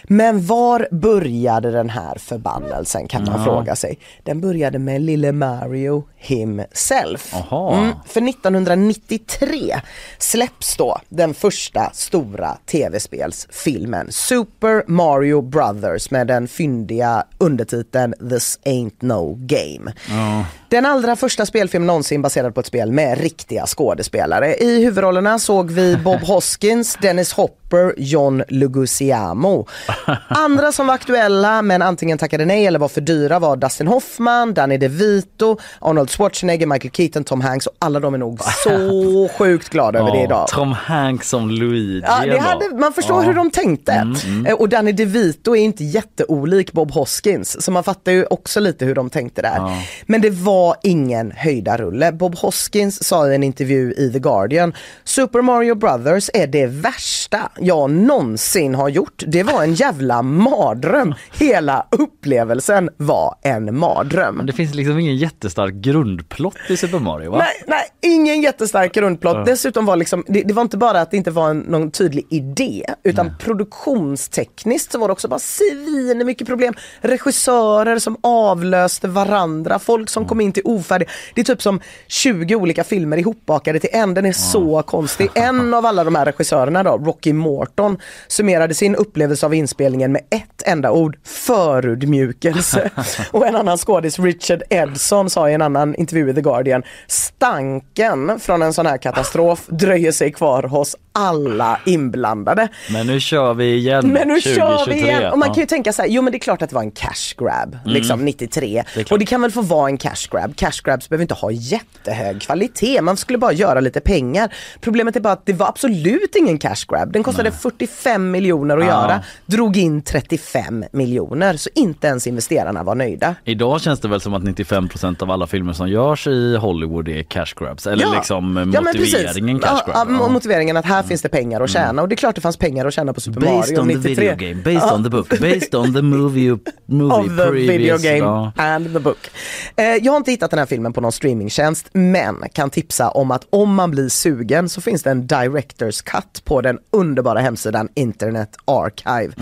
Men var började den här förbannelsen kan man fråga sig. Den började med lille Mario himself. Mm, för 1993 släpps då den första stora tv-spelsfilmen Super Mario Brothers med den fyndiga undertiteln This ain't no game. Den allra första spelfilmen någonsin baserad på ett spel med riktiga skådespelare. I huvudrollerna såg vi Bob Hoskins, Dennis Hopper, John Leguizamo. Andra som var aktuella men antingen tackade nej eller var för dyra var Dustin Hoffman, Danny DeVito, Arnold Schwarzenegger, Michael Keaton, Tom Hanks och alla de är nog så sjukt glada över det idag. Tom Hanks som Luigi. Ja, det hade, man förstår. Mm, hur de tänkte. Eh, Och Danny DeVito är inte jätteolik Bob Hoskins, så man fattar ju också lite hur de tänkte där. Men det var ingen höjdarrulle. Bob Hoskins sa i en intervju i The Guardian, Super Mario Brothers är det värsta jag någonsin har gjort. Det var en jävla mardröm. Hela upplevelsen var en mardröm. Men det finns liksom ingen jättestark grundplott i Super Mario va? Nej, nej, ingen jättestark grundplott. Ja. Dessutom var liksom, det, det var inte bara att det inte var en, någon tydlig idé, utan produktionstekniskt så var det också bara svin mycket problem. Regissörer som avlöste varandra, folk som kom in till ofärdiga. Det är typ som 20 olika filmer ihopbakade till en. Den är så konstig. En av alla de här regissörerna då, Rocky Morton, summerade sin upplevelse av inspelningen med ett enda ord, förödmjukelse. Och en annan skådis, Richard Edson, sa i en annan intervju i The Guardian, stanken från en sån här katastrof dröjer sig kvar hos alla inblandade. Men nu kör vi igen Men nu 2023. kör vi igen! Och man kan ju tänka så här, jo men det är klart att det var en cash grab, Mm. liksom 93. Det och det kan väl få vara en cash grab. Cash grabs behöver inte ha jättehög kvalitet, man skulle bara göra lite pengar. Problemet är bara att det var absolut ingen cash grab. Den kostade 45 miljoner att Ja. göra, drog in 35 miljoner. Så inte ens investerarna var nöjda. Idag känns det väl som att 95% av alla filmer som görs i Hollywood är cash grabs. Eller Ja. liksom Ja, motiveringen cash Ja, grab. ja, Ja. motiveringen att här finns det pengar att tjäna och det är klart det fanns pengar att tjäna på Super Based Mario on the 93. video game, based on the book, based on the movie, movie of the previous. video game and the book. Eh, jag har inte hittat den här filmen på någon streamingtjänst men kan tipsa om att om man blir sugen så finns det en director's cut på den underbara hemsidan Internet Archive.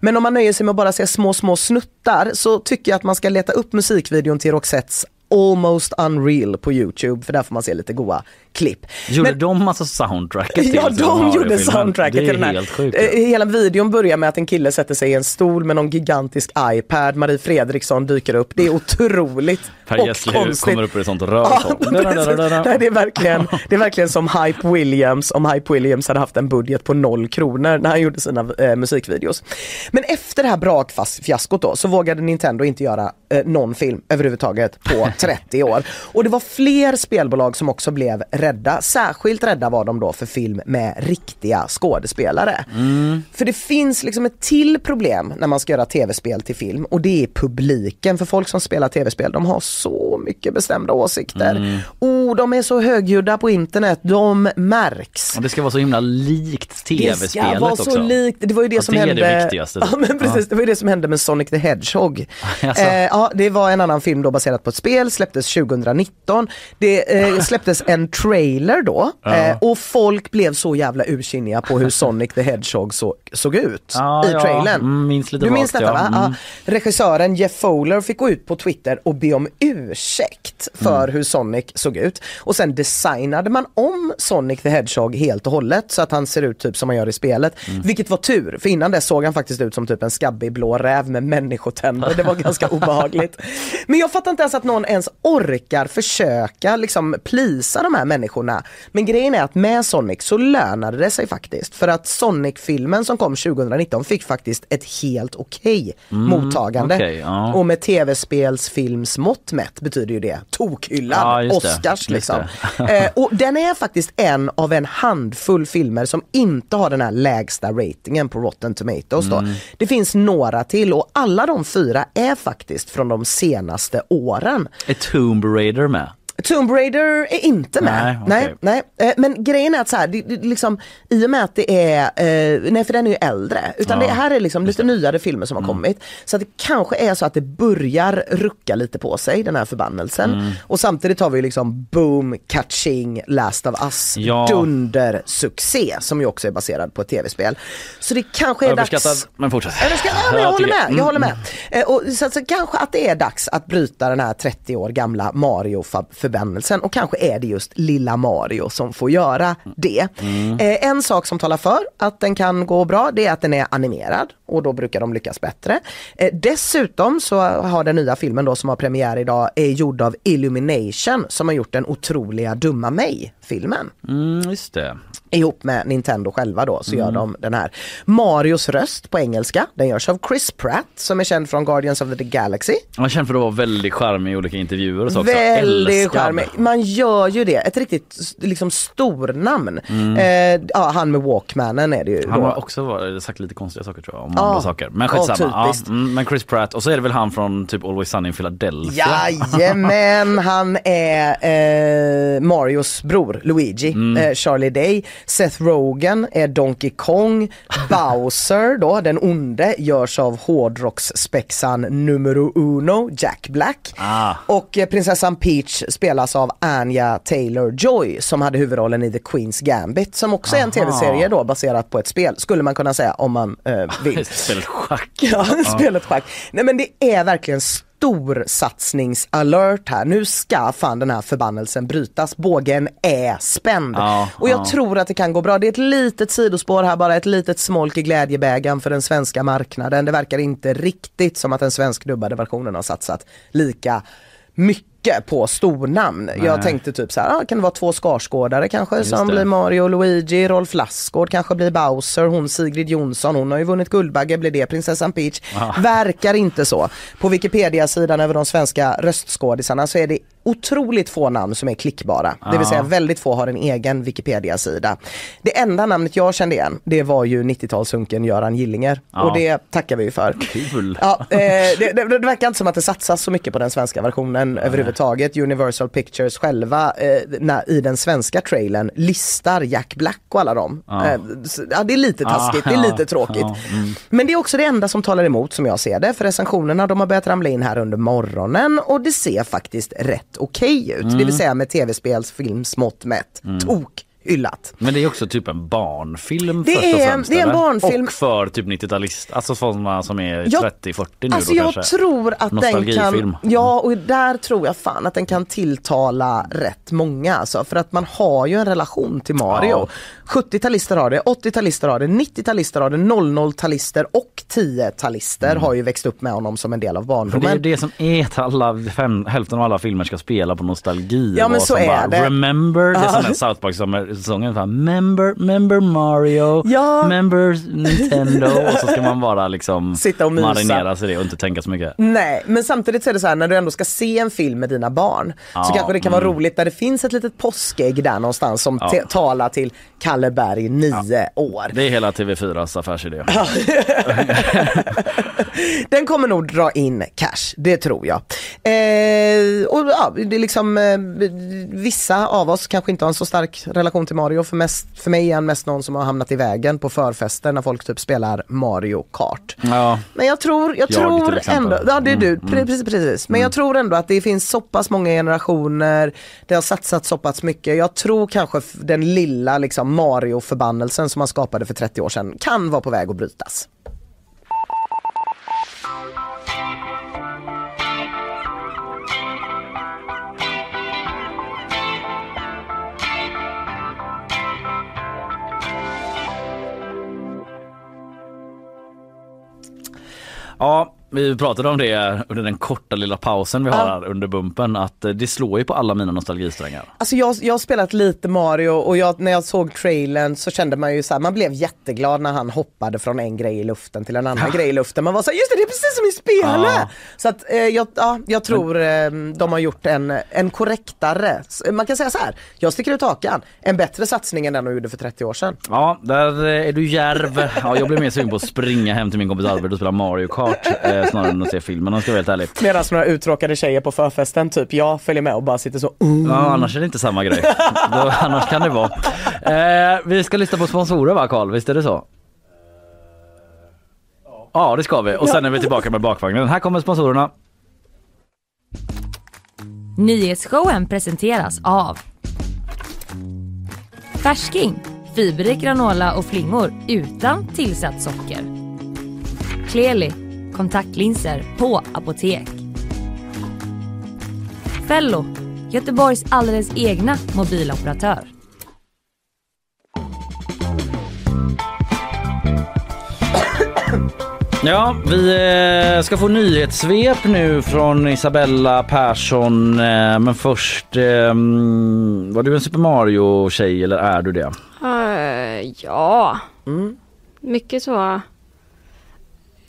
Men om man nöjer sig med att bara se små, små snuttar så tycker jag att man ska leta upp musikvideon till Roxettes Almost Unreal på Youtube för där får man se lite goa klipp. Gjorde Men- de massa soundtracket till Ja, de gjorde soundtracket till den här. sjukt. Eh, Hela videon börjar med att en kille sätter sig i en stol med någon gigantisk iPad. Marie Fredriksson dyker upp. Det är otroligt Per och Gessle konstigt. kommer upp ur ett sånt rör. Ja, så. Nej, det, är verkligen, det är verkligen som Hype Williams om Hype Williams hade haft en budget på noll kronor när han gjorde sina eh, musikvideos. Men efter det här brakfiaskot då så vågade Nintendo inte göra eh, någon film överhuvudtaget på 30 år. Och det var fler spelbolag som också blev rädda. Särskilt rädda var de då för film med riktiga skådespelare. För det finns liksom ett till problem när man ska göra tv-spel till film och det är publiken. För folk som spelar tv-spel de har så mycket bestämda åsikter. Oh, de är så högljudda på internet, de märks. Och det ska vara så himla likt tv-spelet också. så likt, det var ju det Att som det hände. det viktigaste, Ja men precis, Ja. det var ju det som hände med Sonic the Hedgehog. Jaså? Eh, ja, det var en annan film då baserat på ett spel, släpptes 2019. Det eh, släpptes en trailer då Ja. eh, och folk blev så jävla ursinniga på hur Sonic the Hedgehog så, såg ut Ja, i ja. trailern. Mm, minns du minns detta ja. va? Mm. Ja. Regissören Jeff Fowler fick gå ut på Twitter och be om ursäkt för Mm. hur Sonic såg ut. Och sen designade man om Sonic the Hedgehog helt och hållet så att han ser ut typ som han gör i spelet. Mm. Vilket var tur, för innan det såg han faktiskt ut som typ en skabbig blå räv med människotänder. Det var ganska obehagligt. Men jag fattar inte ens att någon ens orkar försöka liksom plisa de här människorna. Men grejen är att med Sonic så lönade det sig faktiskt. För att Sonic-filmen som kom 2019 fick faktiskt ett helt okej mottagande. okej, ja. Och med tv-spelsfilms mått mätt betyder ju det tokhyllad, Ja, det. Oscars liksom. det. eh, och den är faktiskt en av en handfull filmer som inte har den här lägsta ratingen på Rotten Tomatoes då. Mm. Det finns några till och alla de fyra är faktiskt från de senaste åren. Är Tomb Raider med? Tomb Raider är inte med. Nej, Nej, okej. nej, Eh, Men grejen är att så här, det, det, liksom, i och med att det är, eh, nej för den är ju äldre, utan Ja, det här är liksom lite nyare filmer som har Mm. kommit. Så att det kanske är så att det börjar rucka lite på sig, den här förbannelsen. Mm. Och samtidigt har vi liksom boom, catching, Last of Us, Ja. dunder, succé som ju också är baserad på ett tv-spel. Så det kanske är dags Överskattad, men fortsätt. Överskattad, ja, men jag håller med, jag Mm. håller med. Eh, och så, så kanske att det är dags att bryta den här 30 år gamla Mario-förbannelsen och kanske är det just lilla Mario som får göra det. Mm. Eh, en sak som talar för att den kan gå bra det är att den är animerad och då brukar de lyckas bättre. Eh, dessutom så har den nya filmen då som har premiär idag är gjord av Illumination som har gjort den otroliga Dumma mig-filmen. Mm, just det. Ihop med Nintendo själva då så Mm. gör de den här. Marios röst på engelska, den görs av Chris Pratt som är känd från Guardians of the Galaxy. Man känner för att vara väldigt charmig i olika intervjuer och så också. Väldigt charmig. Man gör ju det, ett riktigt liksom stornamn. Mm. Eh, ja, han med Walkmanen är det ju. Han då. har också varit, sagt lite konstiga saker tror jag. Om andra Ja. saker. Men Ja, skitsamma. Ja, typiskt. mm, men Chris Pratt och så är det väl han från typ Always Sunny in Philadelphia. Jajamän, han är eh, Marios bror Luigi, Mm. eh, Charlie Day. Seth Rogen är Donkey Kong. Bowser då, den onde, görs av hårdrocksspexan numero uno, Jack Black. Ah. Och eh, prinsessan Peach spelas av Anya Taylor-Joy som hade huvudrollen i The Queen's Gambit som också är en tv-serie då baserat på ett spel, skulle man kunna säga om man eh, vill. Spelet schack. Ja, spelet schack. Nej men det är verkligen stor satsningsalert här. Nu ska fan den här förbannelsen brytas. Bågen är spänd. Ja, och jag ja. tror att det kan gå bra. Det är ett litet sidospår här, bara ett litet smolk i glädjebägaren för den svenska marknaden. Det verkar inte riktigt som att den svensk dubbade versionen har satsat lika mycket på stornamn. Jag tänkte typ så här, ah, kan det vara två Skarsgårdare kanske som det. blir Mario och Luigi, Rolf Lassgård kanske blir Bowser, hon Sigrid Jonsson, hon har ju vunnit Guldbagge, blir det prinsessan Peach? Verkar inte så. På Wikipedia-sidan över de svenska röstskådisarna så är det otroligt få namn som är klickbara. Det vill säga väldigt få har en egen Wikipedia-sida. Det enda namnet jag kände igen, det var ju 90-talshunken Göran Gillinger Ja. och det tackar vi ju för. Kul. Ja, eh, det, det, det verkar inte som att det satsas så mycket på den svenska versionen överhuvudtaget. Universal Pictures själva eh, när, i den svenska trailern listar Jack Black och alla dem. Ja. Eh, ja, det är lite taskigt, det är lite tråkigt. mm. Men det är också det enda som talar emot som jag ser det. För recensionerna de har börjat ramla in här under morgonen och det ser faktiskt rätt okej ut. Mm. Det vill säga med tv-spelsfilmsmått mätt. Tok hyllat. Men det är också typ en barnfilm Det först och är- främst. det är en barnfilm. Och för typ 90-talist, alltså sådana som är Jag- 30-40 nu Alltså då jag kanske. tror att den kan, ja och där tror jag fan att den kan tilltala rätt många alltså. För att man har ju en relation till Mario. Ja. 70-talister har det, 80-talister har det, 90-talister har det, 00-talister och 10-talister har ju växt upp med honom som en del av Mm. För det är ju barndomen. det som är att alla, fem, hälften av alla filmer ska spela på nostalgi. Ja, men så som är bara, det. Remember, det är Ja. som den South Park-säsongen. Member, member Mario, Ja. member Nintendo. och så ska man bara liksom Sitta och mysa. marinera sig i det och inte tänka så mycket. Nej, men samtidigt så är det så här när du ändå ska se en film med dina barn så Ja, kanske det kan vara roligt där det finns ett litet påskägg där någonstans som Ja. talar till Kalle Berg, nio år. Det är hela TV4s affärsidé. Den kommer nog dra in cash, det tror jag. Eh, och ja, det är liksom eh, vissa av oss kanske inte har en så stark relation till Mario. För, mest, för mig är han mest någon som har hamnat i vägen på förfester när folk typ spelar Mario Kart. Ja. Men jag tror, jag Jag tror ändå, ja det är du, Mm, pre- precis, precis. Men jag tror ändå att det finns så pass många generationer, det har satsats så pass mycket. Jag tror kanske den lilla liksom Mario-förbannelsen som man skapade för 30 år sedan kan vara på väg att brytas. Ja, vi pratade om det under den korta lilla pausen vi har här under bumpen att eh, det slår ju på alla mina nostalgisträngar. Alltså jag, jag har spelat lite Mario och jag, när jag såg trailern så kände man ju så här, man blev jätteglad när han hoppade från en grej i luften till en annan grej i luften. Man var så här, just det, det är precis som i spelet! Ja. Så att eh, jag, ja, jag tror eh, de har gjort en, en korrektare, man kan säga så här, jag sticker ut hakan, en bättre satsning än den de gjorde för 30 år sedan. Ja, där eh, är du järv. Ja, jag blir mer sugen på att springa hem till min kompis Albert och spela Mario Kart eh, snarare än att se filmen om jag ska vara helt ärlig. Medan några uttråkade tjejer på förfesten typ jag följer med och bara sitter så mm. Ja, annars är det inte samma grej. Då, annars kan det vara. Eh, vi ska lyssna på sponsorer va Karl, visst är det så? Ja det ska vi och sen är vi tillbaka med bakvagnen. Här kommer sponsorerna. Nyhetsshowen presenteras av Färsking, fiberrik granola och flingor utan tillsatt socker. Kleli, kontaktlinser på apotek. Fello, Göteborgs alldeles egna mobiloperatör. Ja, vi eh, ska få nyhetssvep nu från Isabella Persson. Eh, men först, eh, var du en Super Mario-tjej eller är du det? Eh, ja, mycket så.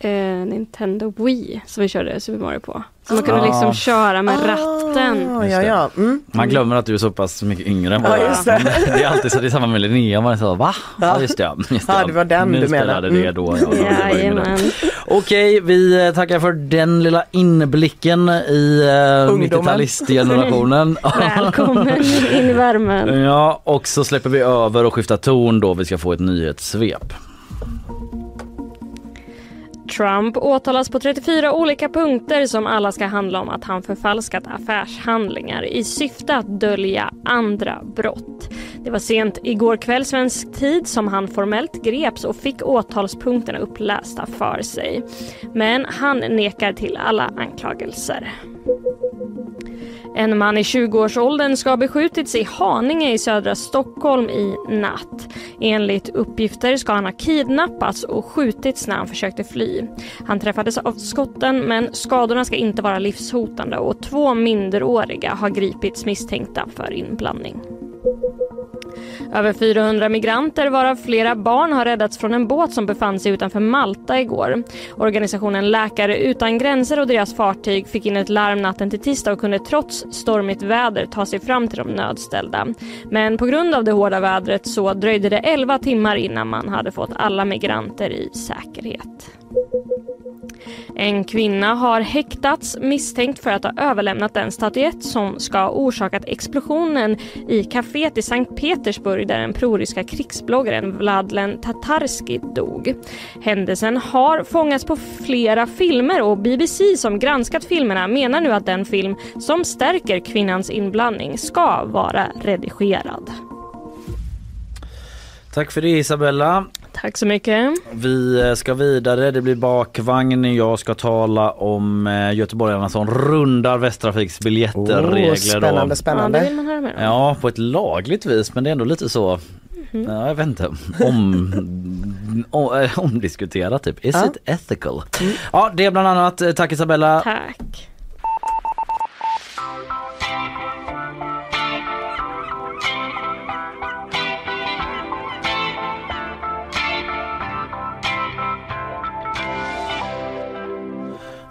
Eh, Nintendo Wii som vi körde Super Mario på. Så man kunde liksom köra med ratten. Ah, ja, ja. Mm. Man glömmer att du är så pass mycket yngre än vad Ja, just det. Men Det är alltid så, det är samma med Linnea, man är så va? Ja just det. Just Ja, det var den Ni du menade. spelade det Mm. då. Ja, ja, det var ju med Jajamän. det. Okej, vi eh, tackar för den lilla inblicken i uh, Ungdomen. 90-talistgenerationen. Välkommen in i värmen. Ja, och så släpper vi över och skiftar ton då. Vi ska få ett nyhetssvep. Trump åtalas på 34 olika punkter som alla ska handla om att han förfalskat affärshandlingar i syfte att dölja andra brott. Det var sent igår kväll svensk tid som han formellt greps och fick åtalspunkterna upplästa för sig. Men han nekar till alla anklagelser. En man i 20-årsåldern ska ha beskjutits i Haninge i södra Stockholm i natt. Enligt uppgifter ska han ha kidnappats och skjutits när han försökte fly. Han träffades av skotten men skadorna ska inte vara livshotande och två minderåriga har gripits misstänkta för inblandning. Över 400 migranter varav flera barn har räddats från en båt som befann sig utanför Malta igår. Organisationen Läkare utan gränser och deras fartyg fick in ett larm natten till tisdag och kunde trots stormigt väder ta sig fram till de nödställda. Men på grund av det hårda vädret så dröjde det 11 timmar innan man hade fått alla migranter i säkerhet. En kvinna har häktats misstänkt för att ha överlämnat den statyett som ska ha orsakat explosionen i kaféet i Sankt Petersburg där den proryska krigsbloggaren Vladlen Tatarski dog. Händelsen har fångats på flera filmer och BBC som granskat filmerna menar nu att den film som stärker kvinnans inblandning ska vara redigerad. Tack för det Isabella. Tack så mycket. Vi eh, ska vidare, det blir bakvagn. Jag ska tala om eh, göteborgarna som rundar Västtrafiks biljettregler. Oh, spännande, Ja, det spännande. vill man höra mer om. Ja, på ett lagligt vis men det är ändå lite så Ja, jag vet inte. Om, om, eh, omdiskuterat typ. Is Ja. it ethical? Ja, det är bland annat. Tack Isabella. Tack.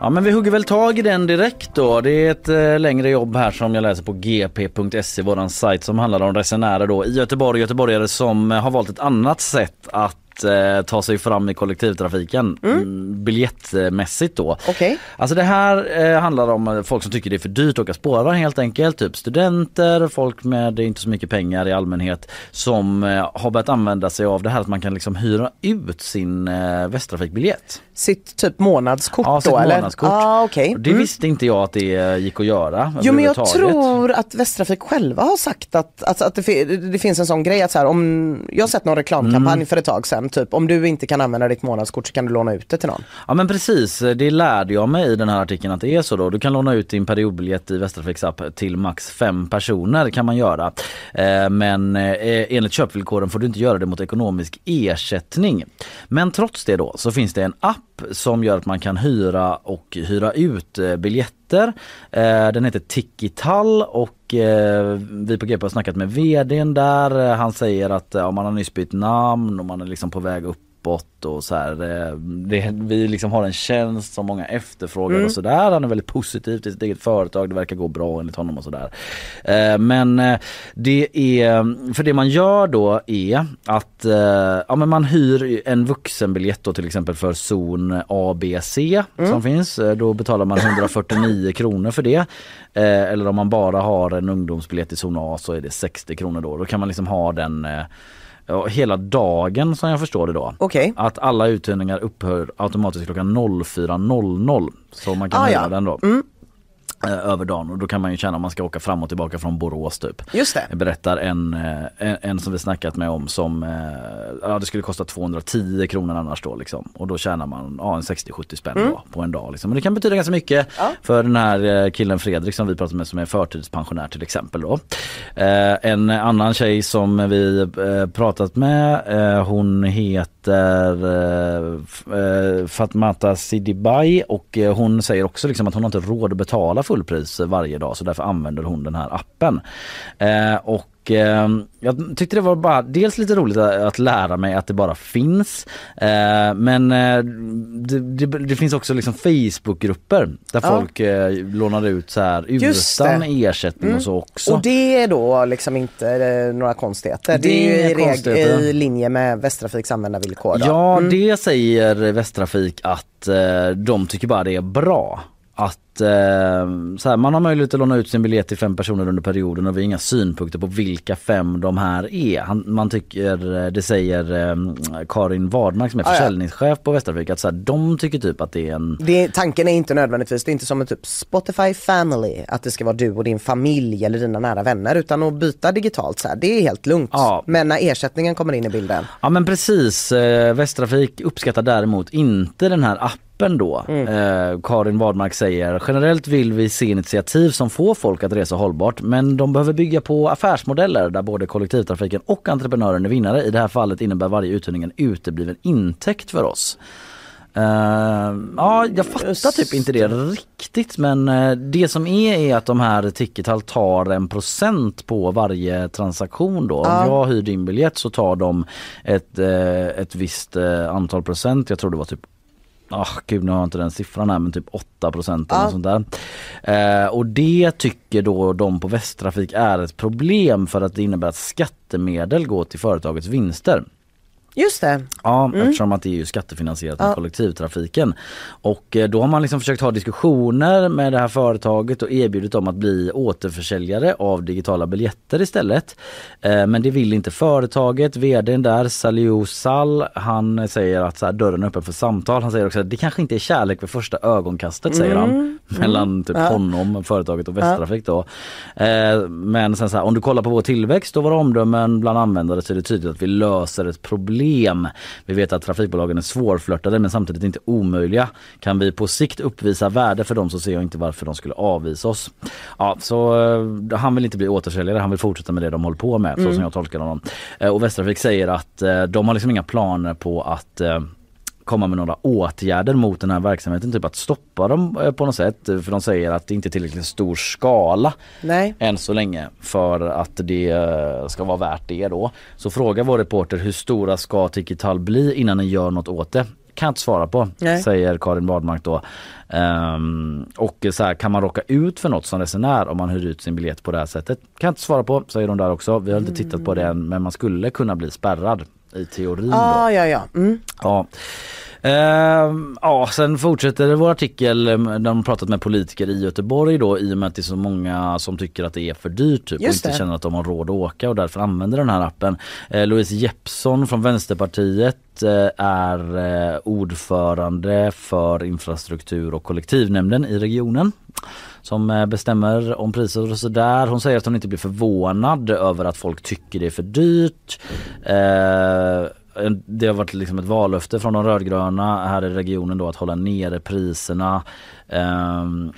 Ja men vi hugger väl tag i den direkt då. Det är ett eh, längre jobb här som jag läser på gp.se, våran sajt som handlar om resenärer då i Göteborg, göteborgare som eh, har valt ett annat sätt att eh, ta sig fram i kollektivtrafiken mm. biljettmässigt då. Okej. Alltså det här eh, handlar om eh, folk som tycker det är för dyrt att åka spårvagn helt enkelt. Typ studenter, folk med inte så mycket pengar i allmänhet som eh, har börjat använda sig av det här att man kan liksom hyra ut sin eh, Västtrafikbiljett. Sitt typ månadskort Ja, då eller? månadskort. Ah, okej. Och Det Mm. visste inte jag att det gick att göra Jo men jag tror att Västtrafik själva har sagt att, alltså, att det, det finns en sån grej att så här, om, jag har sett någon reklamkampanj Mm. för ett tag sedan, typ om du inte kan använda ditt månadskort så kan du låna ut det till någon. Ja men precis, det lärde jag mig i den här artikeln att det är så då. Du kan låna ut din periodbiljett i Västtrafiks app till max fem personer kan man göra. Eh, men eh, enligt köpvillkoren får du inte göra det mot ekonomisk ersättning. Men trots det då så finns det en app som gör att man kan hyra och hyra ut eh, biljetter. Eh, den heter Tikital och eh, vi på GP har snackat med vdn där. Eh, han säger att eh, ja, man har nyss bytt namn och man är liksom på väg upp uppåt och så här. eh, Det, vi liksom har en tjänst som många efterfrågar Mm. och sådär. Han är väldigt positiv till sitt eget företag. Det verkar gå bra enligt honom och sådär. Eh, Men eh, det är, för det man gör då är att ja, men man hyr en vuxenbiljett då till exempel för zon ABC som finns. Då betalar man 149 kronor för det. Eller om man bara har en ungdomsbiljett i zon A så är det 60 kronor då. Då kan man liksom ha den ja, hela dagen som jag förstår det då. Okej. Att alla uthyrningar upphör automatiskt klockan 04.00 så man kan Ah, hyra ja. den då. Mm. Eh, Över dagen och då kan man ju känna om man ska åka fram och tillbaka från Borås typ. Just det. Berättar en, eh, en, en som vi snackat med om som, eh, ja det skulle kosta 210 kronor annars då liksom. Och då tjänar man ja, en 60-70 spänn Mm. då, på en dag liksom. Och det kan betyda ganska mycket Ja. för den här killen Fredrik som vi pratade med som är förtidspensionär till exempel då. En annan tjej som vi pratat med, hon heter Fatmata Sidibay och hon säger också liksom att hon har inte råd att betala för fullpris varje dag så därför använder hon den här appen. Eh, och eh, jag tyckte det var bara dels lite roligt att lära mig att det bara finns eh, men eh, det, det, det, finns också liksom Facebookgrupper där Ja. folk lånar ut så här utan ersättning Mm. och så också. Och det är då liksom inte några konstigheter. Det, Det är är konstigheter. i linje med Västtrafiks användarvillkor. Då. Ja, Mm. det säger Västtrafik att de tycker bara det är bra. Att eh, så här, man har möjlighet att låna ut sin biljett till fem personer under perioden och vi har inga synpunkter på vilka fem de här är. Han, man tycker, eh, det säger eh, Karin Wadmark som är Ah, ja. försäljningschef på Västtrafik, att så här, de tycker typ att det är en Det, tanken är inte nödvändigtvis, det är inte som en typ Spotify family, att det ska vara du och din familj eller dina nära vänner utan att byta digitalt så här, det är helt lugnt. Men när ersättningen kommer in i bilden. Ja men precis, eh, Västtrafik uppskattar däremot inte den här appen då. Eh, Karin Wadmark säger generellt vill vi se initiativ som får folk att resa hållbart men de behöver bygga på affärsmodeller där både kollektivtrafiken och entreprenören är vinnare. I det här fallet innebär varje uthyrning en utebliven intäkt för oss. Eh, ja, jag fattar typ inte det riktigt men eh, det som är är att de här Ticketal tar en procent på varje transaktion då. Ja. Om jag hyr din biljett så tar de ett, eh, ett visst antal procent, jag tror det var typ Ah, gud nu har jag inte den siffran här men typ 8 procent eller Ja. sånt där. Eh, och det tycker då de på Västtrafik är ett problem för att det innebär att skattemedel går till företagets vinster. Just det. Ja, Mm. eftersom att det är ju skattefinansierat med Ja. kollektivtrafiken. Och eh, då har man liksom försökt ha diskussioner med det här företaget och erbjudit dem att bli återförsäljare av digitala biljetter istället. Eh, Men det vill inte företaget. VDn där, Saliou Sall, han säger att så här, dörren är öppen för samtal. Han säger också att det kanske inte är kärlek vid första ögonkastet säger han. Mm. Mellan Mm. typ Ja. honom, företaget och Västtrafik då. Eh, Men sen så här, om du kollar på vår tillväxt och våra omdömen bland användare så är det tydligt att vi löser ett problem. Vi vet att trafikbolagen är svårflörtade men samtidigt inte omöjliga. Kan vi på sikt uppvisa värde för dem så ser jag inte varför de skulle avvisa oss. Ja, så eh, han vill inte bli återförsäljare, han vill fortsätta med det de håller på med så Mm. som jag tolkar honom. Eh, Och Västtrafik säger att eh, de har liksom inga planer på att komma med några åtgärder mot den här verksamheten, typ att stoppa dem eh, på något sätt. För de säger att det inte är tillräckligt stor skala Nej. än så länge för att det eh, ska vara värt det då. Så frågar vår reporter hur stora ska Tikital bli innan ni gör något åt det? Kan jag inte svara på, Nej. säger Karin Wadmark då. Ehm, och så här, kan man råka ut för något som resenär om man hyr ut sin biljett på det här sättet? Kan jag inte svara på, säger de där också. Vi har inte tittat på det än men man skulle kunna bli spärrad i teorin. Ah, ja, ja. Mm. Ja. Ehm, ja, sen fortsätter vår artikel eh, där de pratat med politiker i Göteborg då i och med att det är så många som tycker att det är för dyrt typ, och inte det. känner att de har råd att åka och därför använder den här appen. Eh, Louise Jeppsson från Vänsterpartiet eh, är eh, ordförande för infrastruktur och kollektivnämnden i regionen som bestämmer om priser och sådär. Hon säger att hon inte blir förvånad över att folk tycker det är för dyrt. Eh, det har varit liksom ett vallöfte från de rödgröna här i regionen då att hålla nere priserna. Ehm,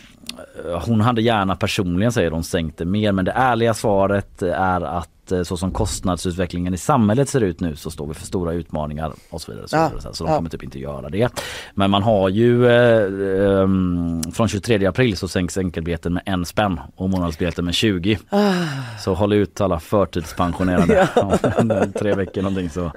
hon hade gärna personligen säger hon sänkt det mer men det ärliga svaret är att eh, så som kostnadsutvecklingen i samhället ser ut nu så står vi för stora utmaningar och så vidare. Så, Ja, vidare. så de ja. kommer typ inte göra det. Men man har ju eh, ehm, från 23 april så sänks enkelbiljetten med en spänn och månadsbiljetten med 20. Ah. Så håll ut alla förtidspensionerade. Om Tre veckor någonting så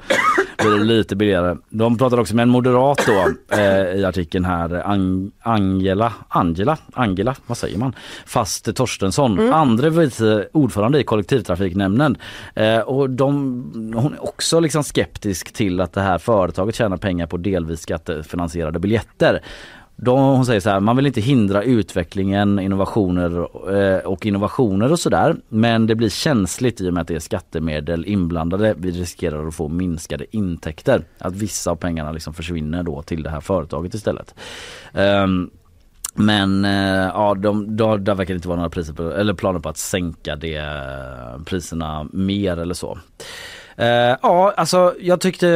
blir det lite billigare. De pratar också med en moderat då eh, i artikeln här, Ang- Angela, Angela, Angela, vad säger man? Fast Torstensson, andre vice ordförande i kollektivtrafiknämnden. Eh, och de, hon är också liksom skeptisk till att det här företaget tjänar pengar på delvis skattefinansierade biljetter. De, hon säger så här, man vill inte hindra utvecklingen, innovationer eh, och innovationer och sådär. Men det blir känsligt i och med att det är skattemedel inblandade. Vi riskerar att få minskade intäkter. Att vissa av pengarna liksom försvinner då till det här företaget istället. Ehm, men eh, ja, de, de, där verkar det inte vara några priser på, eller planer på att sänka det, eh, priserna mer eller så. Eh, ja, alltså jag tyckte,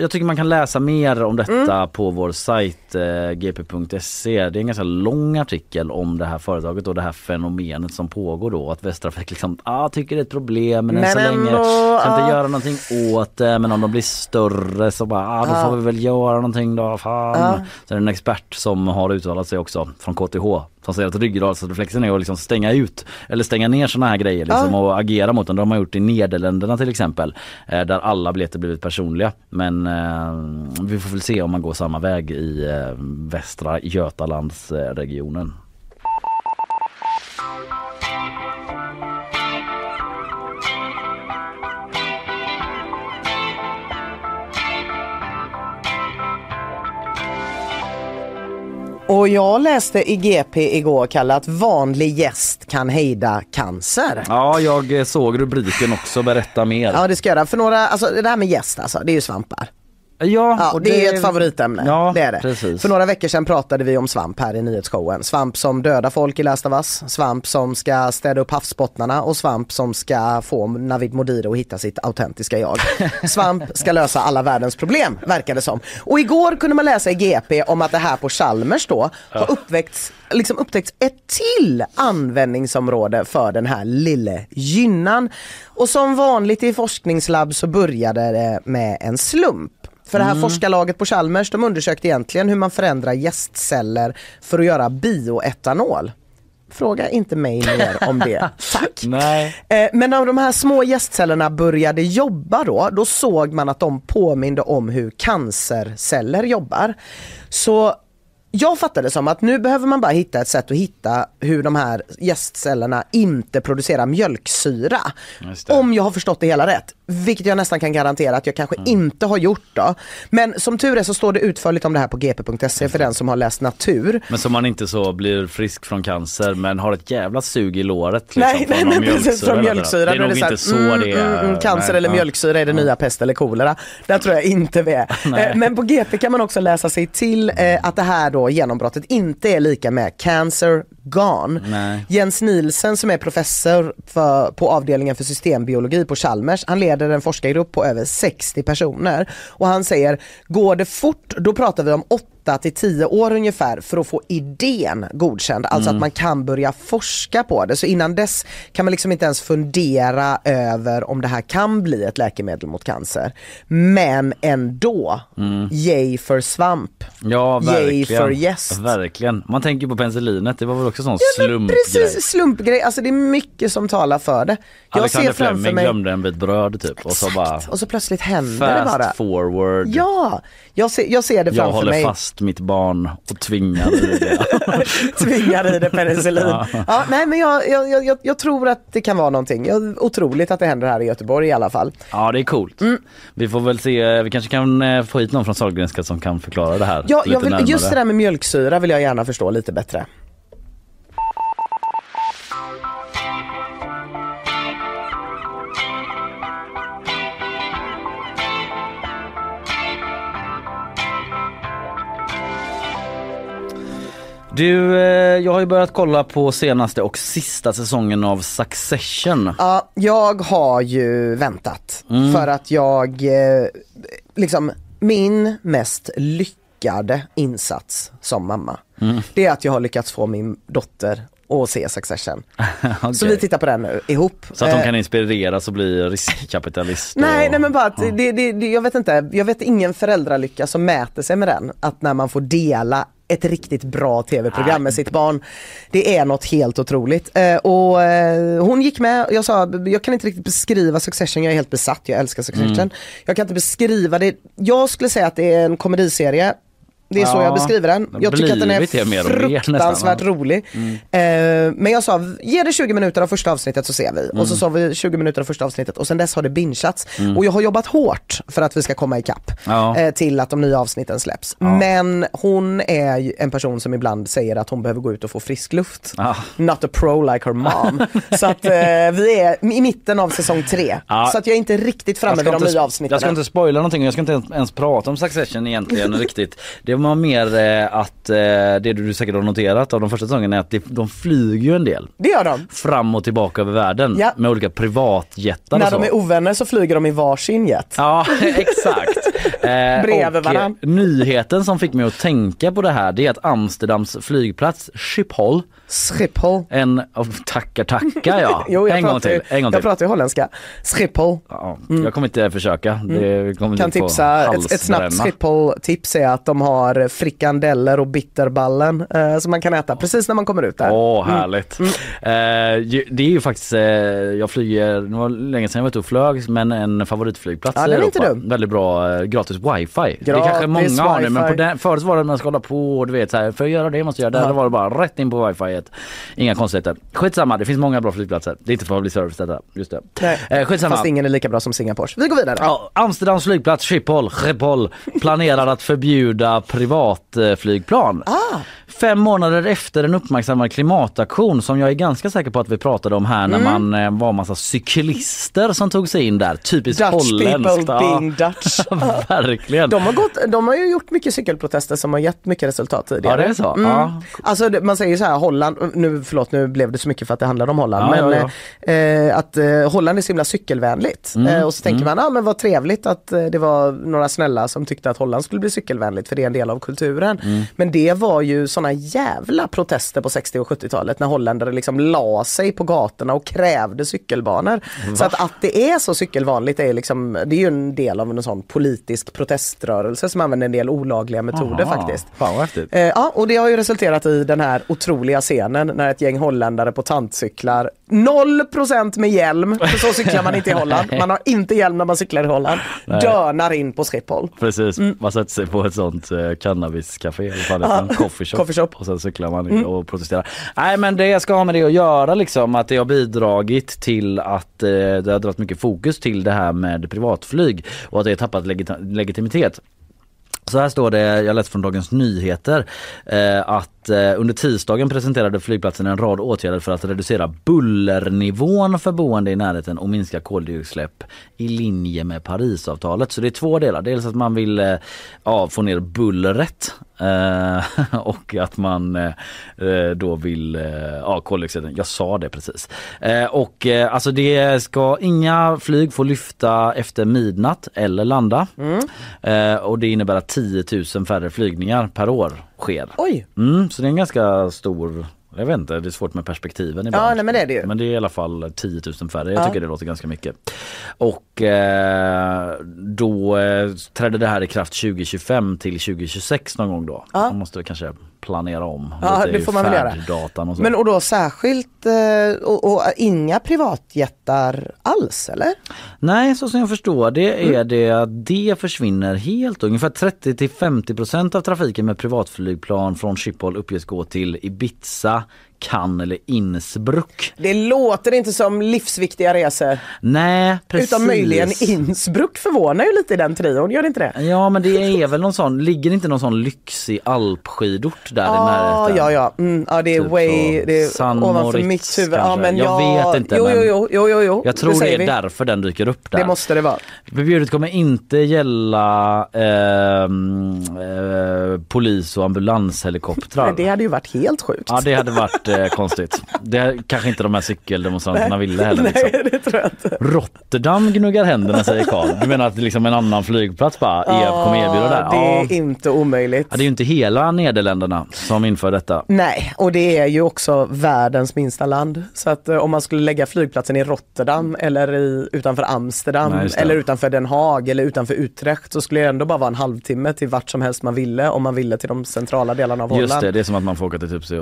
jag tycker man kan läsa mer om detta på vår sajt eh, gp.se. Det är en ganska lång artikel om det här företaget och det här fenomenet som pågår då. Att Västtrafik liksom, ah, tycker det är ett problem men, än Men så länge ändå, ska inte ja. göra någonting åt det. Men om de blir större så bara, ah, då Ja. får vi väl göra någonting då. Fan. Ja. Sen är det en expert som har uttalat sig också från KTH som säger att ryggradsreflexen är att liksom stänga ut eller stänga ner sådana här grejer liksom, och agera mot dem. Det har man gjort i Nederländerna till exempel eh, där alla biljetter blivit personliga. Men eh, vi får väl se om man går samma väg i eh, Västra Götalandsregionen. Och jag läste i GP igår, Kalle, att vanlig gäst kan hejda cancer. Ja, jag eh, såg rubriken också. Berätta mer. Ja, det ska jag göra. För några, alltså det här med gäst alltså, det är ju svampar. Ja, Ja, och det är ett favoritämne. Ja, det är det. precis. För några veckor sedan pratade vi om svamp här i nyhetsshowen. Svamp som dödar folk i Last of Us, svamp som ska städa upp havsbottnarna och svamp som ska få Navid Modiri att hitta sitt autentiska jag. Svamp ska lösa alla världens problem, verkar det som. Och igår kunde man läsa i GP om att det här på Chalmers då har uppväckts, liksom upptäckts ett till användningsområde för den här lille gynnan. Och som vanligt i forskningslabb så började det med en slump. För det här forskarlaget på Chalmers de undersökte egentligen hur man förändrar gästceller för att göra bioetanol. Fråga inte mig mer om det, tack. Nej. Eh, Men när de här små gästcellerna började jobba då, då såg man att de påminde om hur cancerceller jobbar. Så jag fattade som att nu behöver man bara hitta ett sätt att hitta hur de här gästcellerna inte producerar mjölksyra. Om jag har förstått det hela rätt. Vilket jag nästan kan garantera att jag kanske inte har gjort då. Men som tur är så står det utförligt om det här på gp.se för den som har läst natur. Men som man inte så blir frisk från cancer men har ett jävla sug i låret. Liksom, Nej, nej, nej precis från mjölksyra. Det är nog här, inte så mm, det är. mm, mm, cancer Nej, eller ja. mjölksyra är det nya pest eller kolera. Där tror jag inte vi är. Eh, Men på GP kan man också läsa sig till eh, att det här då genombrottet inte är lika med cancer gone. Nej. Jens Nielsen som är professor för, på avdelningen för systembiologi på Chalmers, han leder en forskargrupp på över 60 personer och han säger, går det fort då pratar vi om 8 till 10 år ungefär för att få idén godkänd, alltså att man kan börja forska på det. Så innan dess kan man liksom inte ens fundera över om det här kan bli ett läkemedel mot cancer. Men ändå, yay för svamp. Ja Yay verkligen. för gäst. Verkligen. Man tänker på penicillinet, det var väl också sån Ja, slumpgrej. precis, slumpgrej. Alltså det är mycket som talar för det. Jag Alexander ser framför Fleming mig... glömde en bit bröd typ och så bara Och så plötsligt händer det bara. fast forward. Ja, jag ser, jag ser det Jag framför håller mig. fast mitt barn och tvingar i det. Tvingar i det penicillin. ja. nej men jag, jag, jag- jag, tror att det kan vara någonting. Jag, otroligt att det händer här i Göteborg i alla fall. Ja det är coolt. Mm. Vi får väl se, vi kanske kan eh, få hit någon från Sahlgrenska som kan förklara det här Ja, lite jag vill, närmare. just det där med mjölksyra vill jag gärna förstå lite bättre. Du, eh, jag har ju börjat kolla på senaste och sista säsongen av Succession. Ja, jag har ju väntat Mm. för att jag, eh, liksom min mest lyckade insats som mamma, Mm. det är att jag har lyckats få min dotter att se Succession. Okej. Så vi tittar på den nu ihop. Så att de Eh, kan inspireras och bli riskkapitalist. Nej, och... nej men bara att det, det, det, jag vet inte, jag vet ingen föräldralycka som mäter sig med den. Att när man får dela ett riktigt bra tv-program med sitt barn. Det är något helt otroligt. Eh, och eh, hon gick med, jag sa, jag kan inte riktigt beskriva Succession, jag är helt besatt, jag älskar Succession. Mm. Jag kan inte beskriva det, jag skulle säga att det är en komediserie. Det är så Ja, jag beskriver den. Jag tycker att den är mer mer fruktansvärt ja. rolig. Eh, men jag sa, ge det 20 minuter av första avsnittet så ser vi. Och så sa vi 20 minuter av första avsnittet och sen dess har det bingeats. Och jag har jobbat hårt för att vi ska komma ikapp Ja. eh, till att de nya avsnitten släpps. Men hon är en person som ibland säger att hon behöver gå ut och få frisk luft. Ja. Not a pro like her mom. så att eh, vi är i mitten av säsong tre. Ja. Så att jag är inte riktigt framme vid de nya avsnitten. Jag ska inte spoila någonting och jag ska inte ens, ens prata om Succession egentligen riktigt. Det var mer eh, att eh, det du säkert har noterat av de första säsongerna är att det, de flyger ju en del. Det gör de. Fram och tillbaka över världen Ja. med olika privatjättar När och så. de är ovänner så flyger de i varsin jet. Ja exakt. Eh, Bredvid eh, varann. Nyheten som fick mig att tänka på det här det är att Amsterdams flygplats Schiphol Schiphol. en, oh, tackar tackar ja. Jo, jag en gång pratar, till. ju- En gång jag till. pratar ju holländska. Schiphol. Ja, Jag kommer inte försöka. Det kommer Mm. Kan tipsa, ett, ett snabbt. Schiphol-tips är att de har frikandeller och bitterballen eh, som man kan äta precis när man kommer ut där. Åh härligt. Eh, ju- det är ju faktiskt, eh, jag flyger, det var länge sedan jag var ute och flög men en favoritflygplats Ja, i Europa. Väldigt bra eh, gratis wifi. det är Gratis kanske många har nu men på den, förut var det när man ska hålla på och du vet så här, för att göra det måste jag göra det. Ja. Var det bara rätt in på wifi. Inga konstigheter. Skitsamma, det finns många bra flygplatser. Det är inte public service detta. Just det. Nej. Eh, skitsamma. Fast ingen är lika bra som Singapores. Vi går vidare. Ja, Amsterdams flygplats Schiphol, Schiphol planerar att förbjuda privatflygplan. Ah. Fem månader efter en uppmärksammad klimataktion som jag är ganska säker på att vi pratade om här när Mm. man eh, var massa cyklister som tog sig in där. Typiskt Dutch holländskt. people Ja, being Dutch. verkligen. De har, gått, de har ju gjort mycket cykelprotester som har gett mycket resultat tidigare. Ja, det är så? Mm. Ja. Alltså man säger så här, Holland, nu, förlåt nu blev det så mycket för att det handlade om Holland, Ja, men ja, Eh, att eh, Holland är så himla cykelvänligt. Mm, Eh, och så tänker man, ah, men vad trevligt att eh, det var några snälla som tyckte att Holland skulle bli cykelvänligt för det är en del av kulturen. Mm. Men det var ju såna jävla protester på 60 och 70-talet när holländare liksom la sig på gatorna och krävde cykelbanor. Så att, att det är så cykelvanligt är liksom, det är ju en del av en sån politisk proteströrelse som använder en del olagliga metoder Aha. faktiskt. Fan vad häftigt. Eh, ja, och det har ju resulterat i den här otroliga scenen när ett gäng holländare på tantcyklar, 0% med hjälm, för så cyklar man inte i Holland. Man har inte hjälm när man cyklar i Holland. Nej. Dönar in på Schiphol. Precis, man sätter sig på ett sånt eh, cannabiscafé eller vad det Ja. är, en coffee shop, Coffee shop. och sen cyklar man Mm. och protesterar. Nej men det ska ha med det att göra liksom att det har bidragit till att eh, det har dragit mycket fokus till det här med privatflyg och att det har tappat legit- legitimitet. Så här står det, jag läste från Dagens Nyheter, eh, att eh, under tisdagen presenterade flygplatsen en rad åtgärder för att reducera bullernivån för boende i närheten och minska koldioxidutsläpp i linje med Parisavtalet. Så det är två delar, dels att man vill eh, ja, få ner bullret eh, och att man då vill, ja koldioxiden, jag sa det precis. Och alltså det ska, inga flyg får lyfta efter midnatt eller landa. Eh, och det innebär att 10 000 färre flygningar per år sker. Oj! Mm, så det är en ganska stor jag vet inte, det är svårt med perspektiven ibland. Ja, nej, men det är det ju. Men det är i alla fall 10 000 färre. Jag Ja. tycker det låter ganska mycket. Och eh, då eh, trädde det här i kraft 2025 till 2026 någon gång då. Ja. Man måste kanske planera om Ja, det får man väl göra. och. Men och då särskilt, eh, och, och inga privatjättar alls eller? Nej, så som jag förstår det är det att det försvinner helt. Ungefär 30 till 50 procent av trafiken med privatflygplan från Schiphol uppges gå till Ibiza, Cannes eller Innsbruck. Det låter inte som livsviktiga resor. Nej, precis. Utan möjligen Innsbruck förvånar ju lite i den trion, gör det inte det? Ja men det är väl någon sån, ligger inte någon sån lyxig alpskidort där i Ja, närheten? ja, ja. Mm, ja, det är Typ way, det är San ovanför mitt huvud. Ja, men Jag ja, vet inte, Jo, men jo, jo, jo, jo. Jag tror det, är vi. därför den dyker upp där. Det måste det vara. Förbjudet kommer inte gälla ehm, eh, polis och ambulanshelikoptrar. Det hade ju varit helt sjukt. Ja det hade varit eh, konstigt. Det kanske inte de här cykeldemonstranterna Nej. ville heller. Nej, Liksom. det tror jag inte. Rotterdam gnuggar händerna säger Karl. Du menar att liksom en annan flygplats bara er, kommer erbjuda där? Det är Ja. inte omöjligt. Ja, det är ju inte hela Nederländerna som inför detta. Nej, och det är ju också världens minsta land. Så att eh, om man skulle lägga flygplatsen i Rotterdam eller i, utanför Amsterdam Nej, just det. eller utanför Den Haag eller utanför Utrecht så skulle det ändå bara vara en halvtimme till vart som helst man ville om man ville till de centrala delarna av Just Holland. det, det är som att man får åka till typ så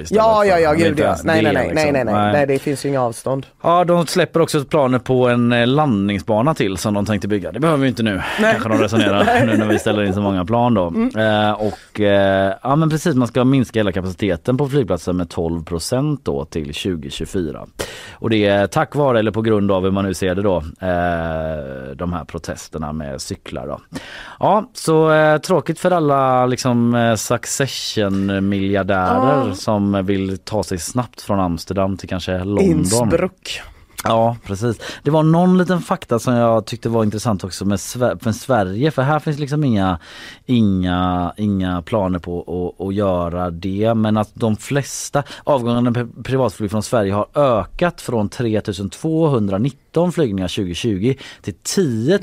Istället. Ja, ja, ja, gud ja. Nej, nej, nej, nej, nej, nej, nej, det finns ju inga avstånd. Ja, de släpper också planer på en eh, landningsbana till som de tänkte bygga. Det behöver vi inte nu, Nej. kanske de resonerar nu när vi ställer in så många plan då. Eh, och eh, ja men precis, man ska minska hela kapaciteten på flygplatsen med 12 då till 2024. Och det är tack vare eller på grund av hur man nu ser det då, eh, de här protesterna med cyklar då. Ja, så eh, tråkigt för alla liksom eh, Succession miljardärer Ja. Som vill ta sig snabbt från Amsterdam till kanske London. Innsbruck. Ja precis. Det var någon liten fakta som jag tyckte var intressant också med Sve- för Sverige för här finns liksom inga, inga, inga planer på att, att göra det men att de flesta avgångarna med privatflyg från Sverige har ökat från 3219 15 flygningar 2020 till 10